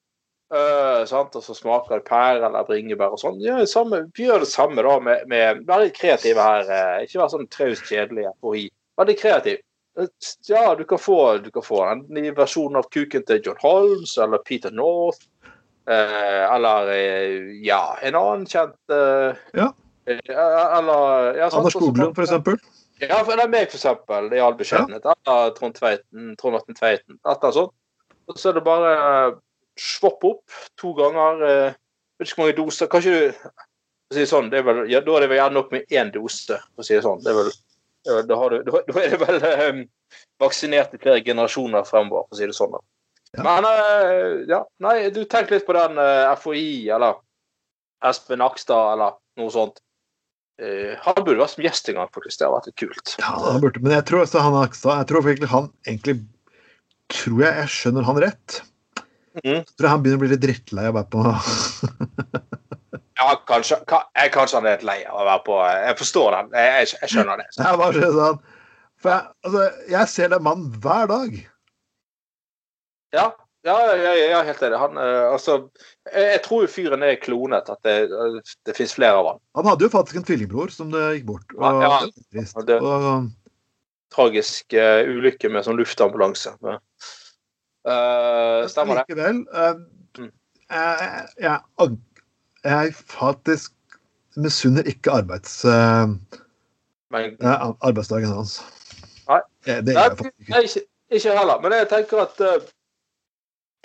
Uh? Og så smaker det pære eller bringebær og sånn. Vi gjør det samme da med, med litt kreative her. Uh, ikke vær sånn traust kjedelig FHI. Vær litt kreativ. Uh, ja, du kan få, du kan få en ny versjon av kuken til John Holmes eller Peter North. eller ja, en annen kjent Ja. Eller ja, Anders Skoglund, for eksempel. Ja, for det er meg, for eksempel, i all beskjedenhet. Ja. Eller Trond Tveiten, Trond Atten Tveiten. Etter sånt. Og så er det bare svopp opp to ganger. Eh, vet ikke hvor mange doser. Kanskje du si sånn, det vel, ja, Da er det vel gjerne nok med én dose, for å si det sånn. Det er vel, da, har du, da, er det vel um, vaksinert i flere generasjoner fremover, for å si det sånn. Ja. Men uh, ja, nei, du tenk litt på den uh, FHI eller Espen Nakstad eller noe sånt. Uh, han burde vært som gjest en gang, faktisk. Det hadde vært litt kult. Ja, han burde, Men jeg tror også han Nakstad Jeg tror egentlig han egentlig Tror jeg jeg skjønner han rett. Mm. Så tror jeg han begynner å bli litt drittlei av å være på Ja, kanskje, jeg, kanskje han er litt lei av å være på Jeg forstår den. Jeg, jeg skjønner det. Jeg, bare sånn, for jeg, altså, jeg ser den mannen hver dag. Ja, ja, jeg er helt enig. Han, altså, jeg tror fyren er klonet. At det, det finnes flere av han. Han hadde jo faktisk en tvillingbror som det gikk bort. Og, ja, ja. Det, og, tragisk uh, ulykke med sånn luftambulanse. Uh, stemmer det? Likevel. Uh, jeg, jeg, jeg faktisk misunner ikke arbeids, uh, arbeidsdagen hans. Nei, det, jeg faktisk ikke. ikke. Ikke heller. Men jeg tenker at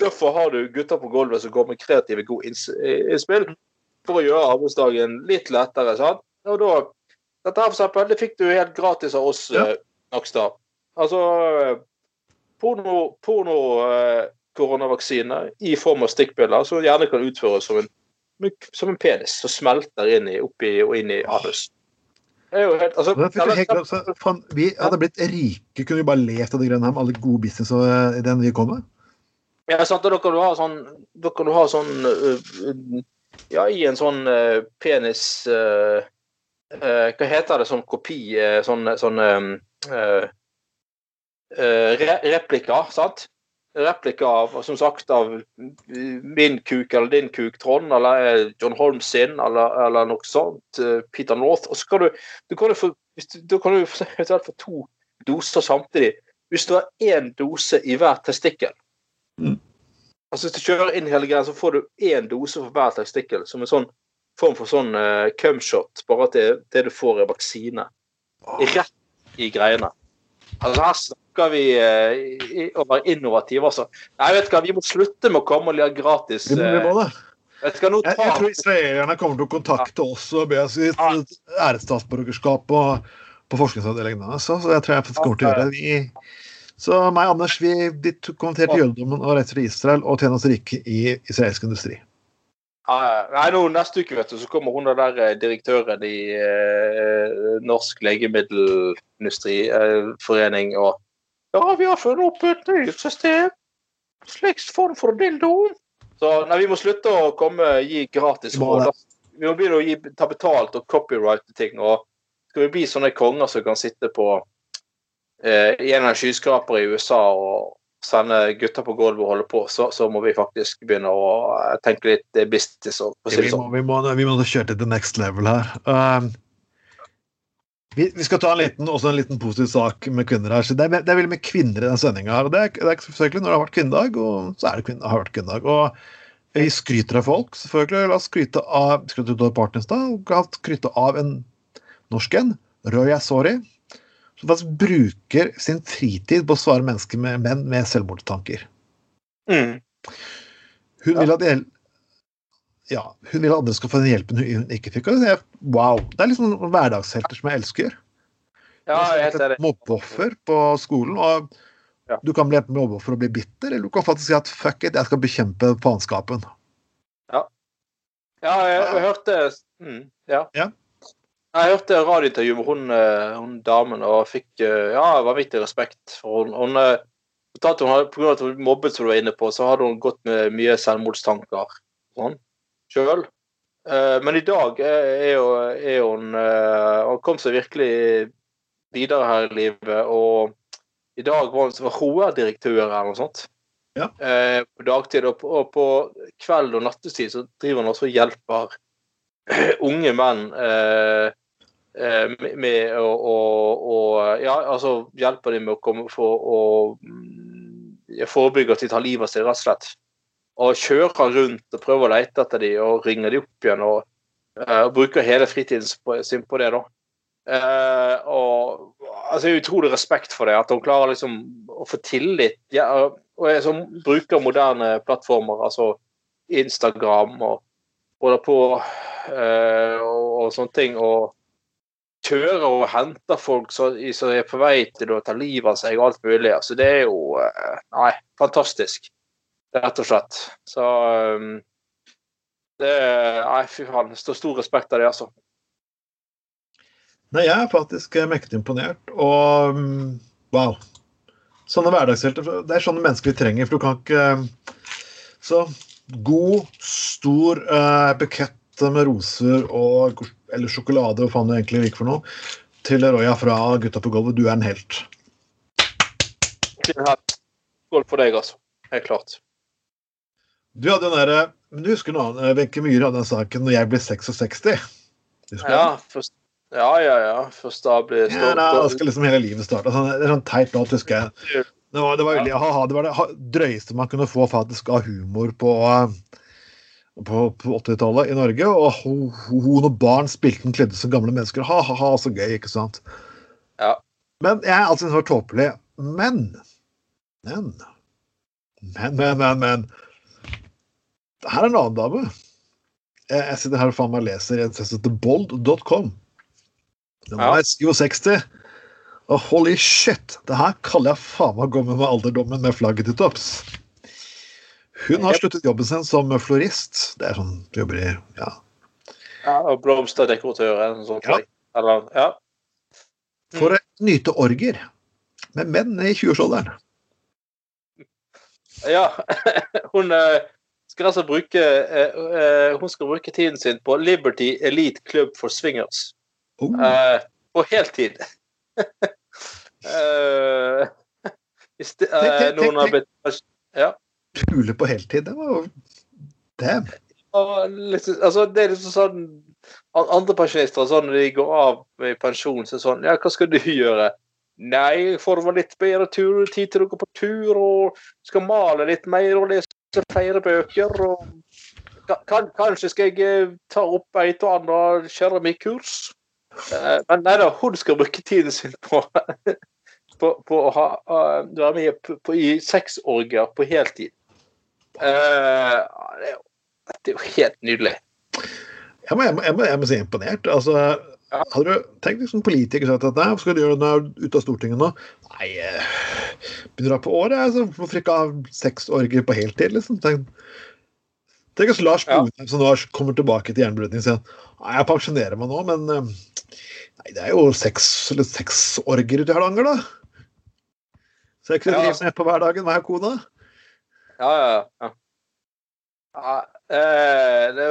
derfor har du gutter på gulvet som går med kreative, gode innspill for å gjøre arbeidsdagen litt lettere. sant? Og da, dette her for eksempel, det fikk du helt gratis av oss, ja. Nakstad. Altså porno, porno eh, koronavaksine i form av stikkpiller som gjerne kan utføres som en, som en penis som smelter inn i, oppi og inn i anus. Helt, altså, helt, vi hadde blitt rike, kunne vi bare levd av det grønne her med alle gode business-ideen vi kom med. Ja, sant, og da kan du ha sånn, da kan du ha sånn uh, Ja, i en sånn uh, penis uh, Hva heter det, sånn kopi Sånn, sånn uh, re replika, sant? Replika av, som sagt, av min kuk eller din kuk, Trond, eller John Holmes sin, eller, eller noe sånt. Peter North. Og så kan du, du kan få, du, kan du få to doser samtidig. Hvis du har én dose i hver testikkel. Mm. Altså Hvis du kjører inn hele greia, så får du én dose for hver testikkel. Som en sånn form for sånn uh, cumshot, bare at det, det, du får, er vaksine. Rett i greiene. Altså snakker vi om å være innovative, altså. Nei, vet du hva, vi må slutte med å komme og lage gratis Vi må det. Vet hva, jeg, jeg tror israelerne kommer til å kontakte oss og be oss i et æresstatsborgerskap på, på forskningsavdelingen. Så, så jeg tror jeg kommer til å gjøre det. Vi, så meg og Anders vi, kommenterte jødedommen og reiser til Israel og tjener oss rike i israelsk industri. Nei, nå Neste uke vet du, så kommer hun der eh, direktøren i eh, Norsk legemiddelindustriforening eh, og Ja, vi har funnet opp et nytt system. slikst form for dildo. Så nei, vi må slutte å komme gi gratis råd. Vi må begynne å gi, ta betalt og copyrighte ting. og Skal vi bli sånne konger som kan sitte på eh, i en av skyskrapere i USA og sende gutter på gulvet og holde på, så, så, må vi faktisk begynne å eh, tenke litt business. Og, og si vi, må, vi, må, vi må kjøre til the next level her. Um, vi, vi, skal ta en liten, også en liten positiv sak med kvinner her. Så det, er, det er veldig med kvinner i den sendinga her. og det er, det er selvfølgelig når det har vært kvinnedag, og så er det kvinne, har vært kvinnedag. og vi skryter av folk, selvfølgelig. La oss skryte av skryte av Partnerstad, skryte av en norsk en, Roy Asori, som faktisk bruker sin fritid på å svare mennesker med menn med selvmordstanker. Mm. Hun vil at ja, hun vil at andre skal få den hjelpen hun ikke fikk. Og jeg, wow. Det er liksom hverdagshelter som jeg elsker. Ja, jeg er et mobbeoffer på skolen. og ja. Du kan bli enten mobbeoffer og bli bitter, eller du kan faktisk si at fuck it, jeg skal bekjempe faenskapen. Ja. Ja, jeg, jeg hørte mm, ja. ja. Jeg hørte radiointervju med hun, eh, hun, damen og fikk eh, ja, vanvittig respekt. for Hun, hun fortalte eh, hun Pga. at hun mobbet, som du var inne på, så hadde hun gått med mye selvmordstanker sånn sjøl. Men i dag er, jo, er hun Hun kom seg virkelig videre her i livet. Og i dag var hun HR-direktør eller noe sånt. Ja. Eh, på dagtid. Og på, og på kveld og nattestid så driver hun også og hjelper unge menn eh, eh, med å, Ja, altså hjelper dem med å komme for å mm, forebygge at de tar livet av seg, rett og slett. Og kjører rundt og prøver å lete etter dem og ringer dem opp igjen. Og, uh, bruker hele fritiden sin på det, da. Uh, og altså, jeg har utrolig respekt for det, at hun klarer liksom å få tillit. Ja, og jeg som bruker moderne plattformer, altså Instagram og holder på uh, og, og, sånne ting. og kjører og henter folk som er på vei til å ta livet av seg og alt mulig. Altså, det er jo Nei, fantastisk rett og slett. Så um, det Nei, fy faen. Står stor respekt av det, altså. Nei, jeg er faktisk mektig imponert, og um, wow. Sånne hverdagshelter. Det er sånne mennesker vi trenger, for du kan ikke Så god, stor uh, bukett med roser og eller sjokolade, hva faen du egentlig liker for noe, til Roya fra Gutta på gulvet. Du er en helt. Skål for deg, altså. Helt klart. Du hadde den derre Men du husker noe annet? Wenche Myhre hadde den saken 'Når jeg blir 66'. Ja, først, ja, ja, ja. Først da blir stolt. ja, Da skal liksom hele livet starte. Sånn, det er sånn teit låt, husker jeg. Det var, det var, ja. aha, det, var det drøyeste man kunne få faktisk av humor på, på, på 80-tallet i Norge. Og hun og barn spilte den kledde som gamle mennesker. Ha-ha-ha, så gøy, ikke sant? Ja. Men jeg er altså så tåpelig. Men Men Men, men, men. Her er en annen dame. Jeg, sitter her og faen meg leser en som heter bold.com. Den var ja. 67. Og holy shit! Det her kaller jeg faen meg gå med med alderdommen med flagget til topps. Hun har sluttet jobben sin som florist. Det er sånn du jobber i ja. ja og blomsterdekoratør. Sånn ja. Eller, ja. Mm. For å nyte orger med menn i 20-årsalderen. Ja. Hun eh, skal altså bruke eh, eh, Hun skal bruke tiden sin på Liberty Elite Club for Swingers. Oh. Eh, på heltid. uh, det, uh, noen har blitt Ja. Pule på heltid, det var jo Damn. Liksom, altså, det er liksom sånn Andre pensjonister sånn når de går av i pensjon, så er sånn Ja, hva skal du gjøre? Nei, får du litt bedre tur, tid til å gå på tur og skal male litt mer og lese flere bøker. og kan, Kanskje skal jeg eh, ta opp et og annet keramikkurs. Eh, men nei da, hun skal bruke tiden sin på, på, på å ha, være med på, på, i sexorgier på heltid. Uh, det, er jo, det er jo helt nydelig. Jeg må, jeg må, jeg må, si imponert. Altså. Hadde du tenkt liksom politiker sagt at hva skal du gjøre når du er ute av Stortinget nå? Nei, begynner du på året? Altså, hvorfor ikke ha seks orger på heltid, liksom? Tenk, tenk hvis Lars Bonheim ja. som nå kommer tilbake til jernbrødning sier nei, jeg pensjonerer meg nå, men nei, det er jo seks, eller seks orger ute i Hardanger, da. Så jeg kunne ja. drive ned på hverdagen meg og kona. Ja, ja, ja. ja eh, det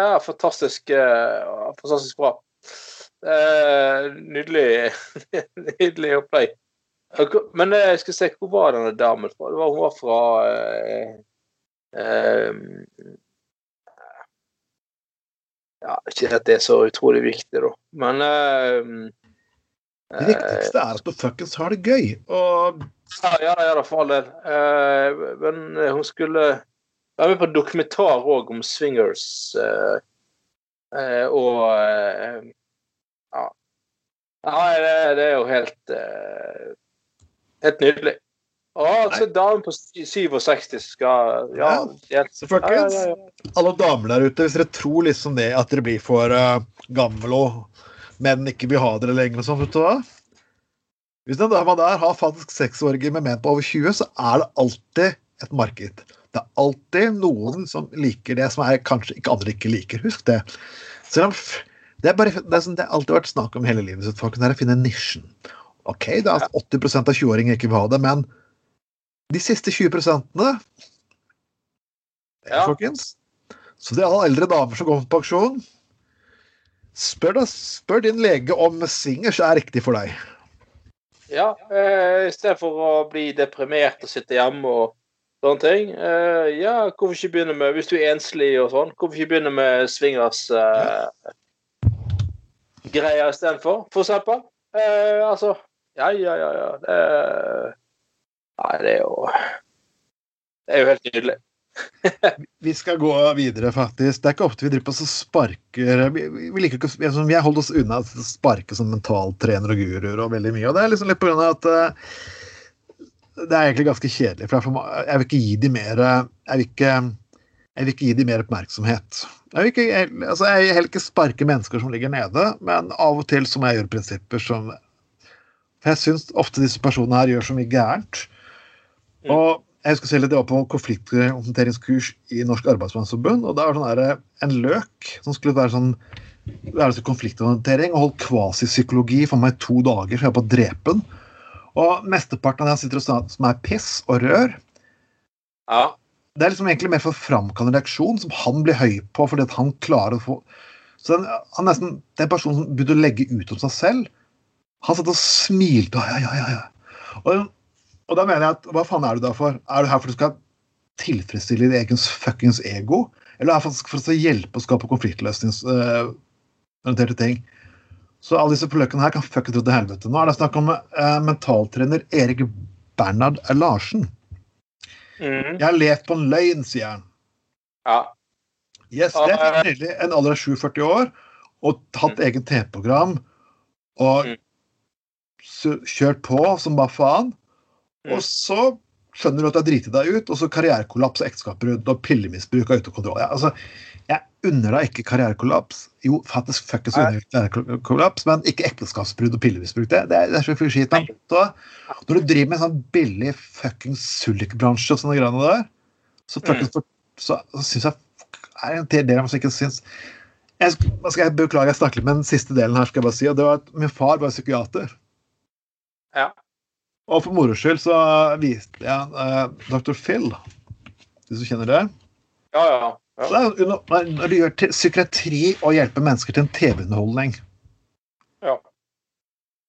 er fantastisk, eh, fantastisk bra. Eh, nydelig, nydelig opplegg. Men eh, jeg skal se, hvor var denne damen fra? Det var, hun var fra eh, eh, Ja, ikke at det er så utrolig viktig, da, men eh, Det viktigste er at du fuckings har det gøy. Og Ja, ja, ja for all del. Eh, men hun skulle være med på dokumentar òg om swingers. Og ja. Nei, det, det, er jo helt uh, Helt nydelig. Å, altså damen på 67 skal Ja, ja så folkens, ja, ja, alle damer der ute, hvis dere tror liksom det at dere blir for uh, gamle og menn ikke vil ha dere lenger og sånn, vet du hva? Hvis den dama der har faktisk Seksårige med menn på over 20, så er det alltid et marked. Det er alltid noen som liker det som er kanskje ikke andre ikke liker. Husk det. Selv om det, er bare, det, er sånn, det har alltid vært snakk om hele livet sitt. Folk er å finne nisjen. OK, det er 80 av 20-åringer ikke vil ha det, men de siste 20 prosentene ja. folkens, Så det er alle eldre damer som går på pensjon, spør, da, spør din lege om swingers er riktig for deg. Ja, eh, for å bli deprimert og sitte hjemme og sånne ting. Uh, ja, hvorfor ikke begynne med Hvis du er enslig og sånn, hvorfor ikke begynne med swingers-greia uh, istedenfor, for eksempel? Uh, altså Ja, ja, ja. ja. Det, nei, det er jo Det er jo helt nydelig. Vi skal gå videre, faktisk. Det er ikke ofte vi driver på og sparker Vi, vi liker ikke vi har holdt oss unna å sparke som mentaltrener og guruer og veldig mye. Og det er liksom litt på grunn av at det er egentlig ganske kjedelig. For jeg vil ikke gi dem mer Jeg vil ikke, jeg vil ikke gi dem mer oppmerksomhet. Jeg vil, ikke, jeg, altså jeg vil heller ikke sparke mennesker som ligger nede, men av og til så må jeg gjøre prinsipper som For jeg syns ofte disse personene her gjør så mye gærent. Og jeg husker selv at jeg var på konflikthåndteringskurs i Norsk Arbeidsmannsforbund, og da var sånn en løk som skulle være sånn det er altså konflikthåndtering og holdt kvasipsykologi for meg to dager, så jeg var på å drepe den. Og mesteparten av det han sitter og snakker som er piss og rør, Ja. det er liksom egentlig mer for å framkalle en reaksjon som han blir høy på fordi at han klarer å få Så den, han nesten, den personen som å legge ut om seg selv, han satt og smilte og ja, ja, ja. ja. Og, og da mener jeg at hva faen er du der for? Er du her for du skal tilfredsstille din egen fuckings ego? Eller er du her for, for å hjelpe å skape konfliktløsningsorienterte ting? Så alle disse forløkene her kan fucke til helvete. Nå er det snakk om eh, mentaltrener Erik Bernhard Larsen. Mm. Jeg har levd på en løgn, sier han. ja. Yes, det er nydelig. En alder av 47 år og hatt eget TV-program og Mm. kjørt på som bare faen. Mm. Og så skjønner du at du har driti deg ut, og så karrierekollaps og ekteskapsbrudd og pillemisbruk og av kontroll. Ja, altså, jeg unner deg ikke karrierekollaps. Jo, faktisk fuckings unner jeg karrierekollaps, men ikke ekteskapsbrudd og pillemisbruk. Det, det, er, det så for skit. Men så, når du driver med en sånn billig fuckings sullikbransje og sånne greiene der, så, fuckings, så, så syns jeg er en del av som ikke syns jeg, skal jeg beklage, jeg snakker litt med den siste delen her. skal jeg bare si, og det var at Min far var psykiater. Ja. Og for moro skyld så viste jeg uh, Dr. Phil, hvis du kjenner det. Ja, ja. Ja. når du gjør psykiatri og hjelper mennesker til en TV-underholdning. Ja.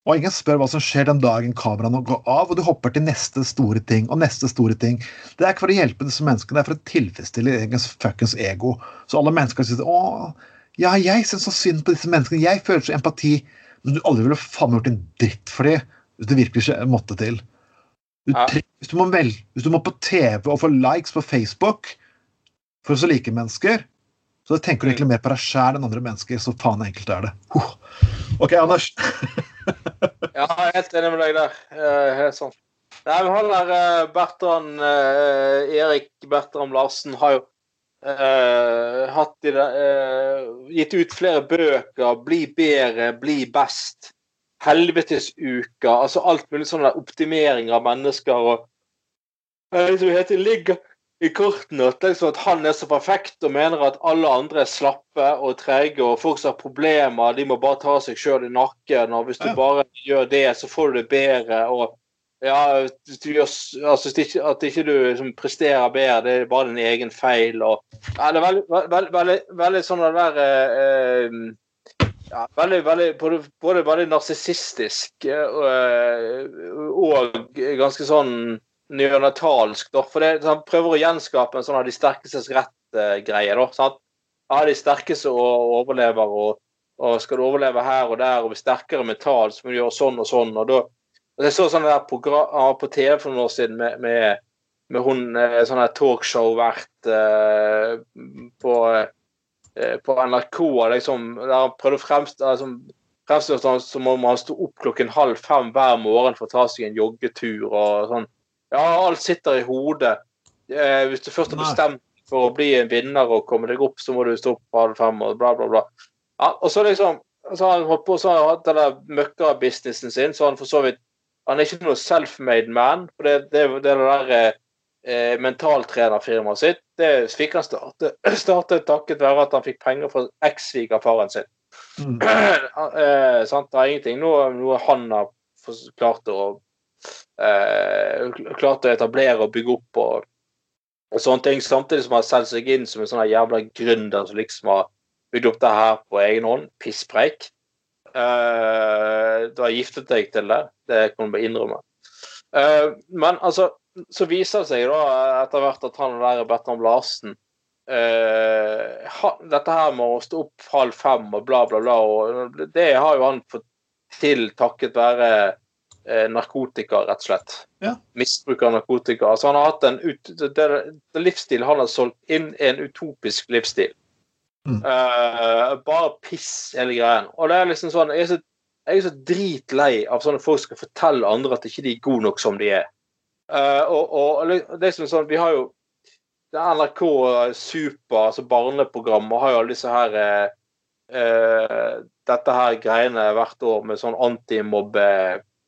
Og ingen spør hva som skjer den dagen kameraene går av, og du hopper til neste store ting og neste store ting. Det er ikke for å hjelpe disse menneskene, det er for å tilfredsstille egen fuckings ego. Så alle mennesker sier å, ja, jeg syns så synd på disse menneskene, jeg føler så empati, men du aldri ville faen gjort en dritt for dem hvis det virkelig ikke måtte til. Du, Ja. hvis, du må vel, hvis du må på TV og få likes på Facebook for så like mennesker, så tenker du egentlig mer på deg sjæl enn andre mennesker. Så faen enkelt er det. Huh. OK, Anders. Ja, jeg er helt enig med deg der. Eh, Helt sånn. Nei, men han der eh, Bertrand eh, Erik Bertram Larsen har jo eh, hatt i det, eh, gitt ut flere bøker. 'Bli bedre, bli best'. Helvetesuka. Altså alt mulig sånn optimering av mennesker og eh, Det som heter ligger i kortene at, liksom at han er så perfekt og mener at alle andre er slappe og trege og folk som har problemer, de må bare ta seg sjøl i nakken, og hvis du Ja. bare gjør det, så får du det bedre. og ja, du gjør, altså, At ikke du liksom, presterer bedre, det er bare din egen feil. og ja, Det er veldig, veldig, veldig, veldig sånn det der eh, eh, ja, veldig, veldig, både, både veldig narsissistisk og, og ganske sånn neonatalsk. Da, for det, Han prøver å gjenskape en sånn av de sterkestes rett-greie. da, sant? Ja, de sterkeste og overlever, og, og skal du overleve her og der og bli sterkere mentalt, så må du gjøre sånn og sånn. og da og Jeg så sånn der program, på TV for noen år siden med, med, med hun eh, sånn her talkshow-vert eh, på, eh, på NRK, liksom, der han prøvde å fremstille liksom, det som om han sto opp klokken halv fem hver morgen for å ta seg en joggetur og sånn. Ja, alt sitter i hodet. Eh, hvis du først har bestemt for å bli en vinner og komme deg opp, så må du stå opp halv fem og bla, bla, bla. Ja, og så liksom så har han holdt på så har han hatt den der møkkabusinessen sin, så han for så vidt Han er ikke noe self-made man. for Det, det, det der eh, mentaltrenerfirmaet sitt det fikk han starte, starte takket være at han fikk penger fra eks-svigerfaren sin. Mm. eh, sant? Det er ingenting noe, noe han har klart å eh, klart å etablere og bygge opp og, og sånne ting, samtidig som han solgt seg inn som en sånn jævla gründer som liksom har bygd opp det her på egen hånd. Pisspreik. Uh, du har giftet deg til det. Det kan du bare innrømme. Uh, men altså, så viser det seg da etter hvert at han der Bertram Larsen uh, ha, Dette her med å stå opp halv fem og bla, bla, bla, og det har jo han fått til takket være eh, narkotika, rett og slett. Ja. Misbruk av narkotika. Altså, han har hatt en ut, det, det livsstil han har solgt inn, er en utopisk livsstil. Mm. Uh, bare piss, hele greien. Og det er liksom sånn Jeg er så, jeg er så dritlei av sånne folk skal fortelle andre at ikke de er gode nok som de er. Uh, og, og det er liksom sånn Vi har jo det NRK Super, altså barneprogrammet, har jo alle disse her eh, eh, dette her greiene hvert år med sånn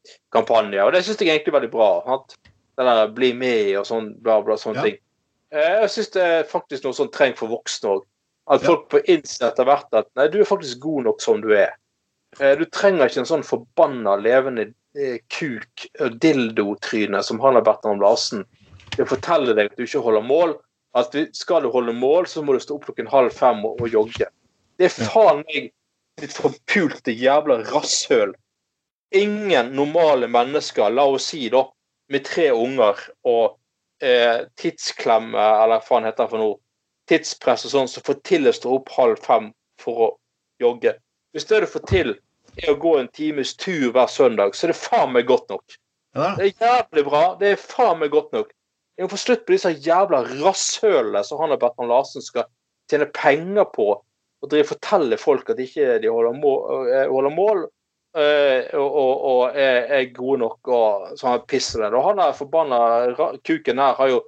antimobbekampanjer. Og det syns jeg egentlig er veldig bra. Sant? Det der 'bli med' og sånn bla, bla, sånne Ja. ting. Eh, Jeg syns det er faktisk noe sånn trenger for voksne òg. At folk får innse etter hvert at nei, du er faktisk god nok som du er. Eh, Du trenger ikke en sånn forbanna levende eh, kuk og dildotryne som han har om Larsen Det forteller deg at du ikke holder mål. At skal du holde mål, så må du stå opp klokken halv fem og, og jogge. Det er faen meg ditt forpulte jævla rasshøl. Ingen normale mennesker, la oss si da, med tre unger og eh, tidsklemme, eller hva faen heter det for noe, tidspress og sånn, som får til å stå opp halv fem for å jogge. Hvis det du får til, er å gå en times tur hver søndag, så er det faen meg godt nok. Ja, Det er jævlig bra. Det er faen meg godt nok. Jeg må få slutt på disse jævla rasshølene som han og Bertrand Larsen skal tjene penger på. Og drive fortelle folk at ikke de holder mål, eh, holder mål og, og, og er, er god nok og sånn pisser det. Og han der forbanna kuken her har jo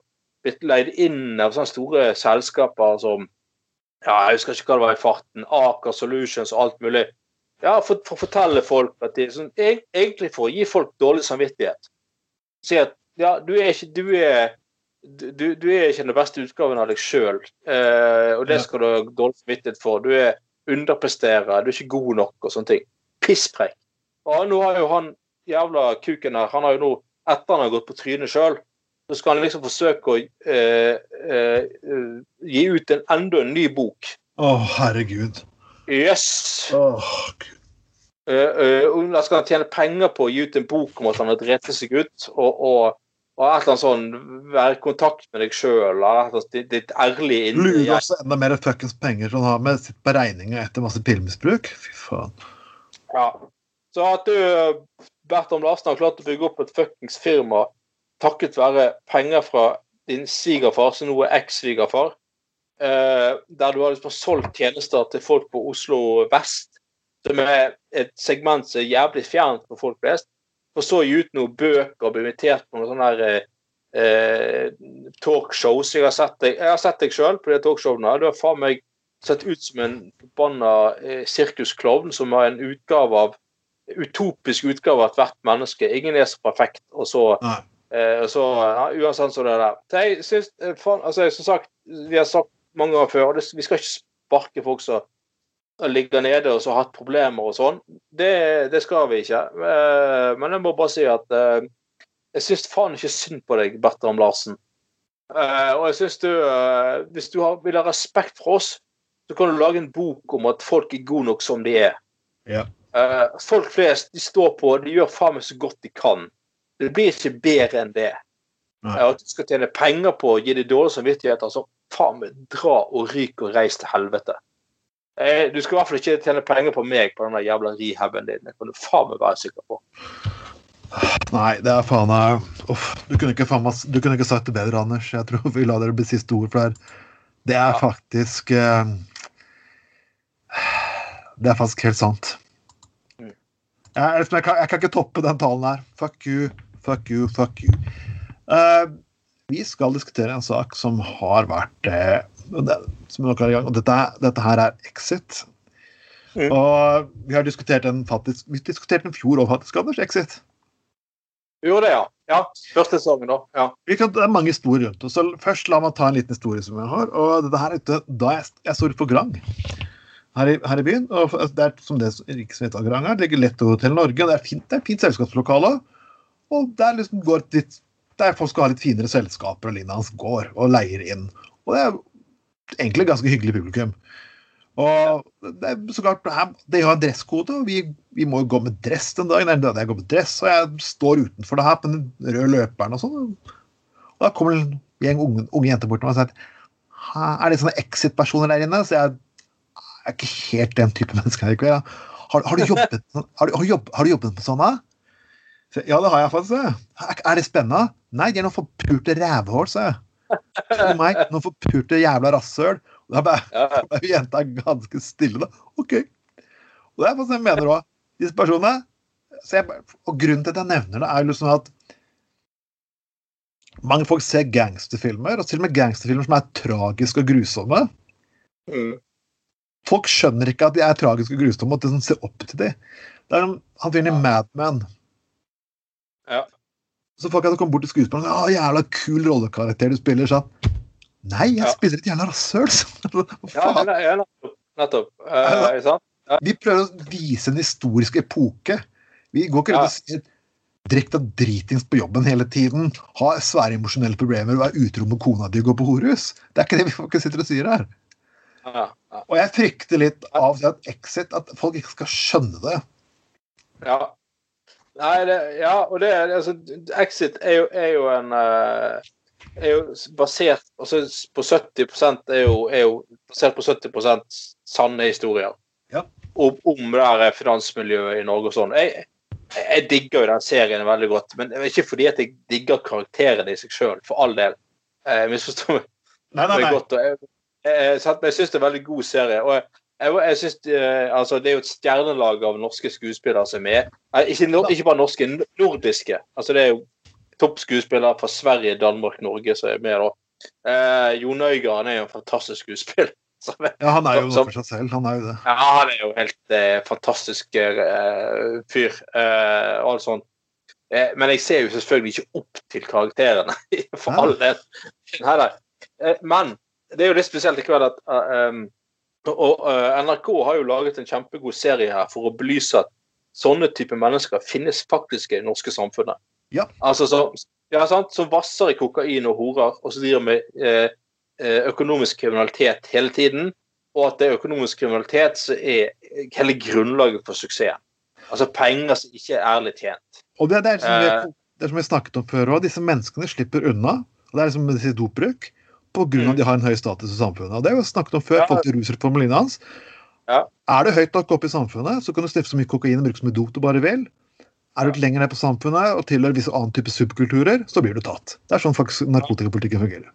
blitt leid inn av sånne store selskaper som ja, Jeg husker ikke hva det var i farten. Aker Solutions og alt mulig. Ja, for, for å fortelle folk at de, sånn, Egentlig for å gi folk dårlig samvittighet. Si at ja, du er ikke du er, du, du er ikke den beste utgaven av deg sjøl, eh, og det skal du ha dårlig samvittighet for. Du er underpresterer, du er ikke god nok og sånne ting. Pisspreik. Og nå har jo han jævla kuken her, han har jo nå, etter han har gått på trynet sjøl, så skal han liksom forsøke å eh, eh, eh, gi ut en enda en ny bok. Å, herregud. Yes! Oh, Gud. Uh, uh, skal han tjene penger på å gi ut en bok om at han har drept seg ut, og, og, og et eller annet sånn være i kontakt med deg sjøl, ditt, ærlige indre Lurer også enda mer fuckings penger som han har med sitt beregninger etter masse pillemisbruk. Fy faen. Ja. Så at du, Bertram Larsen, har klart å bygge opp et fuckings firma takket være penger fra din svigerfar, som nå er eks-svigerfar, eh, der du har liksom solgt tjenester til folk på Oslo vest, som er et segment som er jævlig fjernt for folk flest, for så gi ut noen bøker og bli invitert på noen sånne der, eh, eh, talkshows. Jeg har sett deg, jeg har sett deg sjøl på de talkshowene. Du har faen meg sett ut som en forbanna eh, sirkusklovn som har en utgave av utopisk utgave av ethvert menneske. Ingen er så perfekt. Og så, eh, så ja, Uansett så det der. Så jeg synes, eh, altså, som sagt, vi har sagt mange ganger før, det, vi skal ikke sparke folk som ligger nede og har hatt problemer og sånn. Det, det skal vi ikke. Eh, men jeg må bare si at eh, jeg syns faen ikke synd på deg, Bertram Larsen. Eh, og jeg synes du Hvis du har, vil ha respekt for oss, så kan du lage en bok om at folk er gode nok som de er. Ja. Uh, folk flest de står på, de gjør faen meg så godt de kan. Det blir ikke bedre enn det. Eh, at du skal tjene penger på å gi deg dårlig samvittighet, altså faen meg dra og ryk og reis til helvete. Uh, du skal i hvert fall ikke tjene penger på meg på den jævla rehaben din. Det kan du faen meg være sikker på. Nei, det er faen meg. Du kunne ikke, faen du kunne ikke sagt det bedre, Anders. Jeg tror vi lar dere bli siste ord, for det er, det er Ja. faktisk eh, Det er faktisk helt sant. Jeg, Jeg, jeg, kan, jeg kan ikke toppe den talen her. Fuck you, fuck you, fuck you. Uh, vi skal diskutere en sak som har vært uh, det, som dere er i gang, og dette, dette her er Exit. Mm. Og vi har diskutert den faktisk Vi diskuterte den fjor òg, faktisk, Anders. Exit. Gjorde det, ja. ja. Første sesongen, da. Ja. Det er mange historier rundt. oss. så Først la meg ta en liten historie som jeg har. og dette her er ute, Da jeg, jeg for Grang her i, her i byen. og det er som det heter Grang det ligger lett over til Norge. Det er fint, det er fint selskapslokale. Og det er liksom går litt der folk skal ha litt finere selskaper og lignende hans går og leier inn. Og det er egentlig ganske hyggelig publikum. Og det er så klart, det har dresskode, og vi, vi, må jo gå med dress den dagen. Eller jeg går med dress, og jeg står utenfor det her på den røde løperen og sånn. Og da kommer en gjeng unge, unge jenter bort til meg og sier er det sånne Exit-personer der inne? Så jeg er ikke helt den type menneske. Har, har, du jobbet, har, du, har, har du jobbet med sånne? Ja, det har jeg faktisk. Er det spennende? Nei, de er noen forpulte rævhål, sa jeg. For meg, noen forpulte jævla rasshøl. Da ble, ja. ble jenta ganske stille, da. OK. Og det er faktisk jeg mener òg. Disse personene jeg, Og grunnen til at jeg nevner det, er liksom at mange folk ser gangsterfilmer, og til og med gangsterfilmer som er tragiske og grusomme. Mm. Folk skjønner ikke at de er tragiske og grusomme, og at de ser opp til dem. Det er Han fyren i Mad Men. Ja. Så folk hadde kommet bort til skuespilleren og sagt 'Jævla kul rollekarakter du spiller', sånn. Nei, jeg ja. spiller et jævla rasshøl! ja, ja, nettopp. Uh, ja. Vi prøver å vise en historisk epoke. Vi går ikke rundt og sier Drikk deg dritings på jobben hele tiden. Ha svære emosjonelle problemer. Vær utro med kona di og gå på horus. Det er ikke det vi sitter og sier her. Ja, ja. Og jeg frykter litt av det at Exit, at folk ikke skal skjønne det. Ja. Nei, det, ja, og det altså, Exit er jo, er jo en uh er jo basert altså på 70% er jo, er jo basert på 70% sanne historier ja. om, om det der finansmiljøet i Norge og sånn. Jeg, jeg digger jo den serien veldig godt, men ikke fordi at jeg digger karakterene i seg sjøl, for all del. Jeg misforstår meg godt. og jeg, jeg, jeg syns det er en veldig god serie. og jeg, jeg synes, eh, altså, Det er jo et stjernelag av norske skuespillere som er med. Ikke, ikke bare norske, nordiske. altså Det er jo toppskuespillere fra Sverige, Danmark, Norge som er med. da. Eh, Jon Øigarden er jo en fantastisk skuespiller. ja, han er jo noe for seg selv. Han er jo det. Ja, han er jo helt eh, fantastisk eh, fyr. Eh, og alt sånt. Eh, men jeg ser jo selvfølgelig ikke opp til karakterene, for all del. Eh, men det er jo litt spesielt i kveld at um, og, NRK har jo laget en kjempegod serie her for å belyse at sånne type mennesker finnes faktisk i det norske samfunnet. Ja. Altså så, ja, sant? Som vasser i kokain og horer, og så driver med eh, eh, økonomisk kriminalitet hele tiden. Og at det er økonomisk kriminalitet som er hele grunnlaget for suksessen. Altså penger som ikke er ærlig tjent. Og det, det, er som vi, det er som vi snakket om før òg, disse menneskene slipper unna. og Det er liksom disse dopbruk pga. Mm. at de har en høy status i samfunnet. og Det har vi snakket om før. Ja. folk til hans. Ja. Er du høyt nok oppe i samfunnet, så kan du stifte så mye kokain og bruke så mye dop du bare vil. Er du lenger ned på samfunnet og tilhører visse annen type subkulturer, så blir du tatt. Det er sånn faktisk narkotikapolitikken fungerer.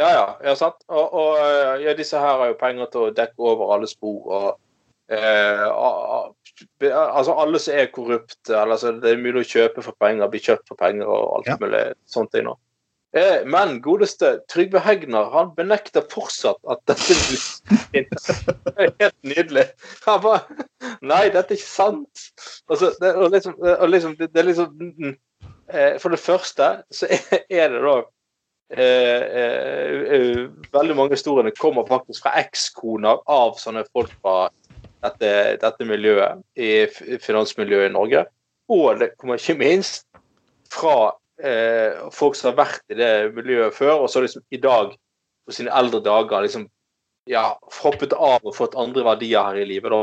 Ja, ja. ja sant. Og, og ja, disse her har jo penger til å dekke over alle spor. og eh, altså Alle som er korrupte. Altså, det er mulig å kjøpe for penger, bli kjøpt for penger og alt ja. mulig sånt. Nå. Eh, men godeste Trygve Hegnar han benekter fortsatt at dette finnes. Det er helt nydelig. Han bare Nei, dette er ikke sant. Altså, det, og liksom, og liksom, det, det, er liksom mm, eh, For det første så er det da eh, eh, eh, Veldig mange historiene kommer faktisk fra ekskoner av sånne folk fra dette, dette miljøet, i finansmiljøet i Norge. Og det kommer ikke minst fra eh, folk som har vært i det miljøet før, og så liksom i dag, på sine eldre dager, liksom ja, hoppet av og fått andre verdier her i livet. da.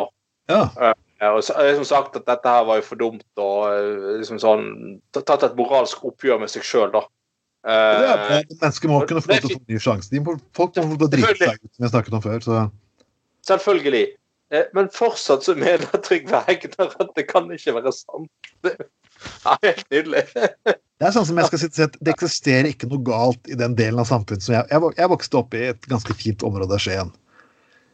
Ja. Eh, og så, som sagt at dette her var jo for dumt, og eh, liksom sånn tatt et moralsk oppgjør med seg sjøl, da. Eh, det er, mennesker må kunne få lov til å få en ny sjanse. Folk må få lov til å drite seg ut, som jeg snakket om før. så... Selvfølgelig. Eh, men fortsatt så mener Trygve Hegnar at det kan ikke være sant. Det er helt nydelig. Det er sånn som jeg skal si at det eksisterer ikke noe galt i den delen av samfunnet som jeg Jeg, jeg vokste opp i et ganske fint område av Skien.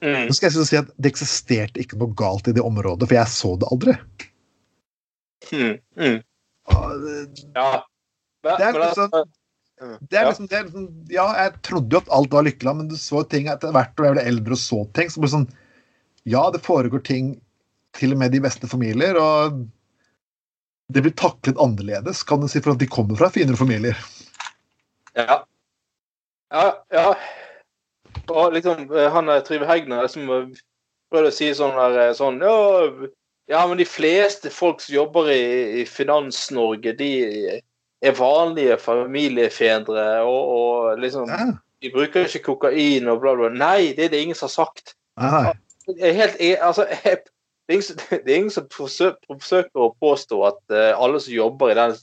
Mm. Nå skal jeg si at Det eksisterte ikke noe galt i det området, for jeg så det aldri. Mm. Mm. Ja. Det er liksom det er liksom, det er liksom, ja, jeg trodde jo at alt var lykkelig, men du så ting etter hvert og jeg ble eldre og så ting. Så ble sånn, ja, det foregår ting til og med i beste familier, og det blir taklet annerledes, kan du si, for at de kommer fra finere familier. Ja. Ja, ja. Og liksom, eh, han Trive Hegnar som prøvde å si sånn der eh, sånn ja, men de fleste folk som jobber i, i Finans-Norge, de, er vanlige familiefedre og, og liksom Ja. De bruker ikke kokain og bla, bla. Nei, det er det ingen som har sagt. Nei. Jeg er helt, jeg, altså, jeg, det, er ingen, som- det er ingen som forsøker, forsøker å påstå at uh, alle som jobber i den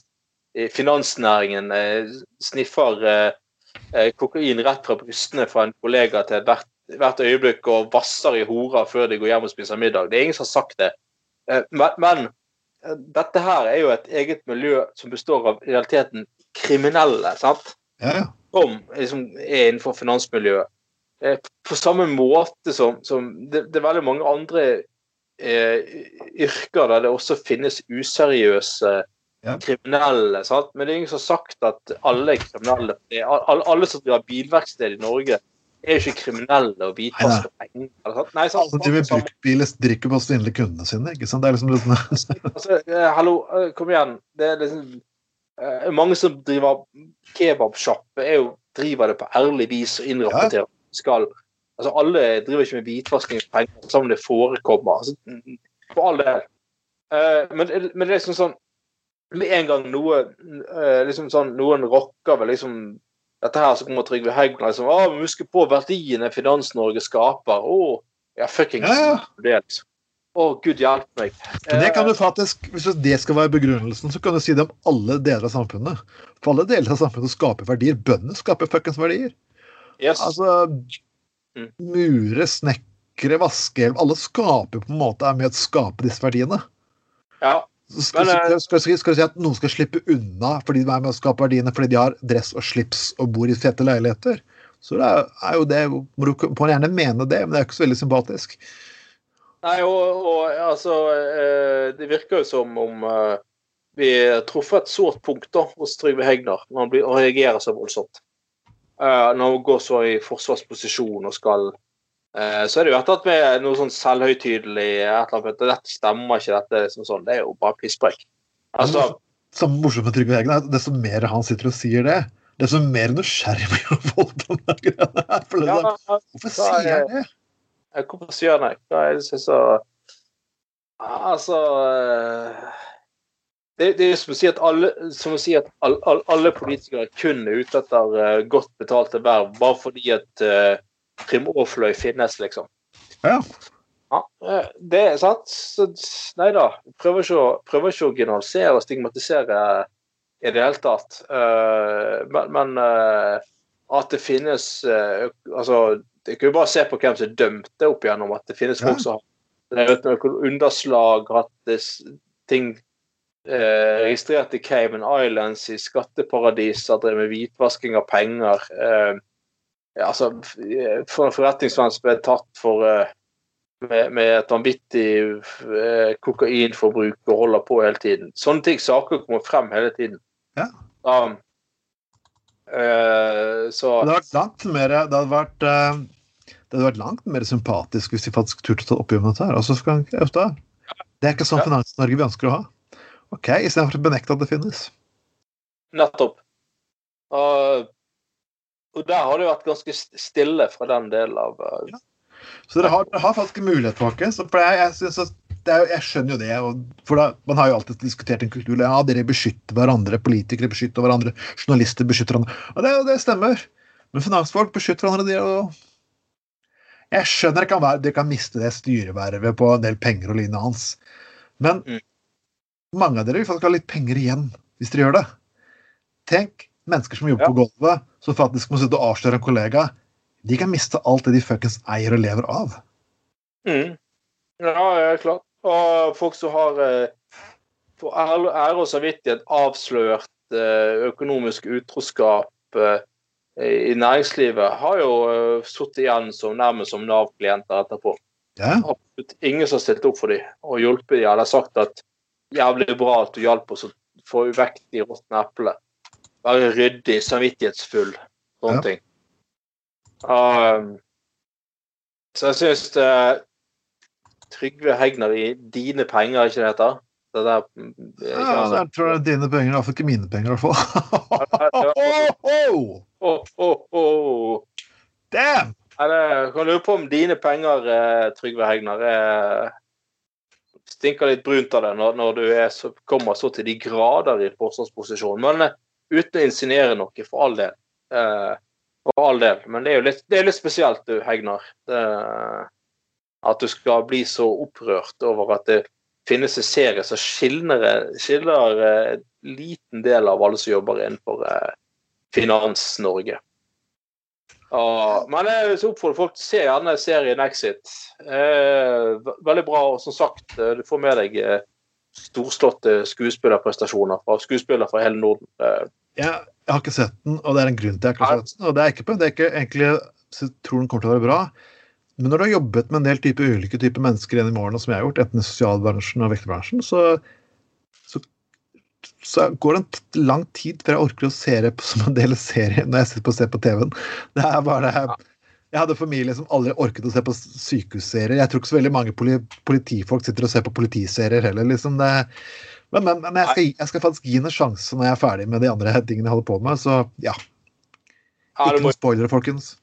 i finansnæringen, uh, sniffer eh, kokain rett fra brystene fra en kollega til hvert, hvert øyeblikk og vasser i hora før de går hjem og spiser middag. Det er ingen som har sagt det. Men men dette her er jo et eget miljø som består av i realiteten kriminelle. sant? Ja, som liksom er innenfor finansmiljøet. På samme måte som, som det, det er veldig mange andre yrker der det også finnes useriøse Ja. kriminelle. Sant? Men det er ingen som har sagt at alle kriminelle. Alle, alle som driver bilverksted i Norge, er jo ikke kriminelle og hvitvasker penger. Nei, sant? Alle driver Samme- bruktbil, drikker på å svindle kundene sine. ikke sant? Det er liksom litt sånn altså, eh, hallo, eh, kom igjen. Det er liksom eh, Mange som driver kebabsjappe, er driver det på ærlig vis og innrapporterer skal. Altså, alle driver ikke med hvitvasking av penger, som det forekommer. Altså, for all del. Uh, men, men det er liksom sånn Med en gang noe uh, liksom sånn, noen rocker ved liksom dette her, så kommer Trygve Hegnar liksom ah, vi husker på verdiene Finans-Norge skaper. Å, ja, fuckings Ja, ja. det, liksom. Å, gud hjelpe meg. Men det kan Eh, du faktisk, Hvis det skal være begrunnelsen, så kan du si det om alle deler av samfunnet. For alle deler av samfunnet skaper verdier. Bøndene skaper fuckings verdier. yes. Altså Mm. Mure, snekkere, vaskehjelp Alle skaper på en måte er med å skape disse verdiene. ja. Skal, Men, eh, skal, skal, skal, du si at noen skal slippe unna fordi de er med å skape verdiene fordi de har dress og slips og bor i fete leiligheter? Så det er, er jo det må Du må gjerne mene det, men det er ikke så veldig sympatisk. Nei, og, og altså eh, Det virker jo som om eh, vi har truffet et sårt punkt da, hos Trygve Hegnar når han reagerer så voldsomt. Eh, han går så i forsvarsposisjon og skal eh, Så er det jo etter at vi er noe sånn selvhøytidelig et eller annet, Dette stemmer ikke, dette liksom sånn. Det er jo bare pisspreik. Altså, Samme morsomt med Trygve er at desto mer han sitter og sier det, desto mer nysgjerrig blir han på de greia her. Sånn, Hvorfor er- sier han det? Eh, Hvorfor sier han det? Hva er det som er så Altså eh, det, det er som å si at alle, si at all, all, alle politikere kun er ute etter uh, godt betalte verv bare fordi at uh, Prim Aafløy finnes, liksom. Ja. Ja, eh, det er sant. Så, nei da. Prøver ikke, å, prøver ikke å generalisere og stigmatisere i det hele tatt. Uh, men men uh, at det finnes uh, Altså, det kan jo bare se på hvem som er dømte opp igjennom. At det finnes Ja. folk som har underslag, hatt det ting eh, registrert i Cayman Islands, i skatteparadiser, drevet med hvitvasking av penger. Eh, altså, eh, for en forretningsmann som ble tatt for eh, med, med et vanvittig eh, kokainforbruk og holder på hele tiden. Sånne ting, saker kommer frem hele tiden. Ja. Um, eh, så Det hadde vært langt mer Det hadde vært, eh, det hadde vært langt mer sympatisk hvis de faktisk turte å ta oppgjør med dette her. Altså, det er ikke sånn. Finans-Norge vi ønsker å ha. OK, istedenfor å benekte at det finnes. nettopp. Og, og der har det vært ganske stille fra den delen av eh, Så dere har, dere har faktisk mulighet, folkens. Jeg, jeg, jo- jeg skjønner jo det. Og, for da, Man har jo alltid diskutert en kultur ja, dere beskytter hverandre, politikere beskytter hverandre, journalister beskytter hverandre. Og det, det stemmer. Men finansfolk beskytter hverandre. De, og jeg skjønner det kan være, dere kan miste det styrevervet på en del penger og lignende hans. Men Mm. Mange av dere vil faktisk ha litt penger igjen hvis dere gjør det. Tenk mennesker som jobber Ja. på gulvet, som faktisk må sitte og avsløre en kollega. De kan miste alt det de fuckings eier og lever av. mm. Ja, ja, klart. Og folk som har eh, for ære og samvittighet avslørt eh, økonomisk utroskap eh, i næringslivet, har jo sittet igjen som nærmest som Nav-klienter etterpå. Ja. ingen som har stilt opp for dem og hjulpet dem. Eller sagt at jævlig bra at du hjalp oss å få vekk de råtne eplene. Være ryddig, samvittighetsfull, sånne Ja. ting. Um, så jeg syns uh, Trygve Hegnar i dine penger, ikke det heter? Det der, ikke Ja, altså- jeg tror det er dine penger, iallfall ikke mine penger, i hvert fall. Åh, åh, åh. Damn! Jeg det- kan lure på om dine penger, eh, Trygve Hegnar, eh, stinker litt brunt av det når, når du så, kommer så til de grader i forsvarsposisjon. Men, eh, uten å insinuere noe, for all del. Eh, for all del. Men det er jo litt, det er litt spesielt, du, Hegnar. Det, at du skal bli så opprørt over at det finnes en serie som skiller, skiller en liten del av alle som jobber innenfor eh, Finans-Norge. men jeg oppfordrer folk til å se gjerne serien Exit. Eh, veldig bra. Og som sagt, du får med deg storslåtte skuespillerprestasjoner fra skuespillere fra hele Norden. Jeg, jeg, har ikke sett den, og det er en grunn til jeg ikke har sett den. og Det er ikke på, det er ikke egentlig jeg tror den kommer til å være bra. Men når du har jobbet med en del type, ulike typer mennesker gjennom årene, som jeg har gjort, enten i sosialbransjen og vekterbransjen, så, så, så, går det en lang tid før jeg orker å se det som en del av serien når jeg sitter på å se på TV-en. Det er bare Jeg hadde familie som aldri orket å se på sykehusserier. Jeg tror ikke så veldig mange politifolk sitter og ser på politiserier heller. liksom det men, men, men jeg, skal, jeg, skal, faktisk gi en sjanse når jeg er ferdig med de andre tingene jeg holder på med. Så ja. Ikke noen spoilere, folkens.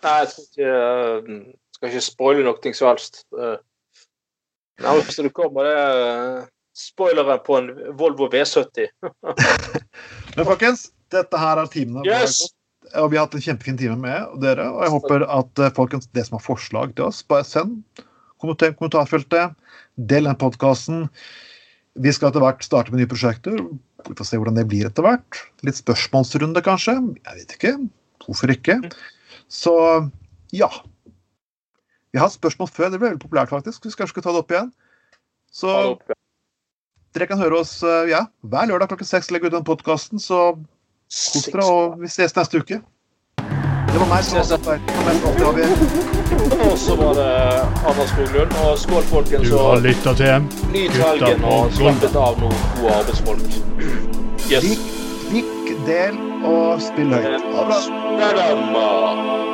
Nei, jeg skal ikke, uh, skal ikke spoile noe som helst. Uh, Nærmest du kommer, det uh, spoilere på en Volvo V70. men folkens, dette her er timene. Yes. Og vi har hatt en kjempefin time med dere. Og jeg håper at folkens, det som har forslag til oss, bare send kommentarfeltet. Del den podkasten. Vi skal etter hvert starte med nye prosjekter. Vi får se hvordan det blir etter hvert. Litt spørsmålsrunde, kanskje. Jeg vet ikke. Hvorfor ikke? Så ja. Vi har hatt spørsmål før. Det ble veldig populært, faktisk. Vi skal kanskje ta det opp igjen. Så dere kan høre oss ja, hver lørdag klokken seks. Legg ut den podkasten, så kos dere, og vi ses neste uke. Det var meg som var Og så var det Anders Skoglund. Og skål, folkens. Du har lytta til Nyt helgen og slappet av noen gode arbeidsfolk. Yes. Lik, lik, del og spill høyt. Ha det bra.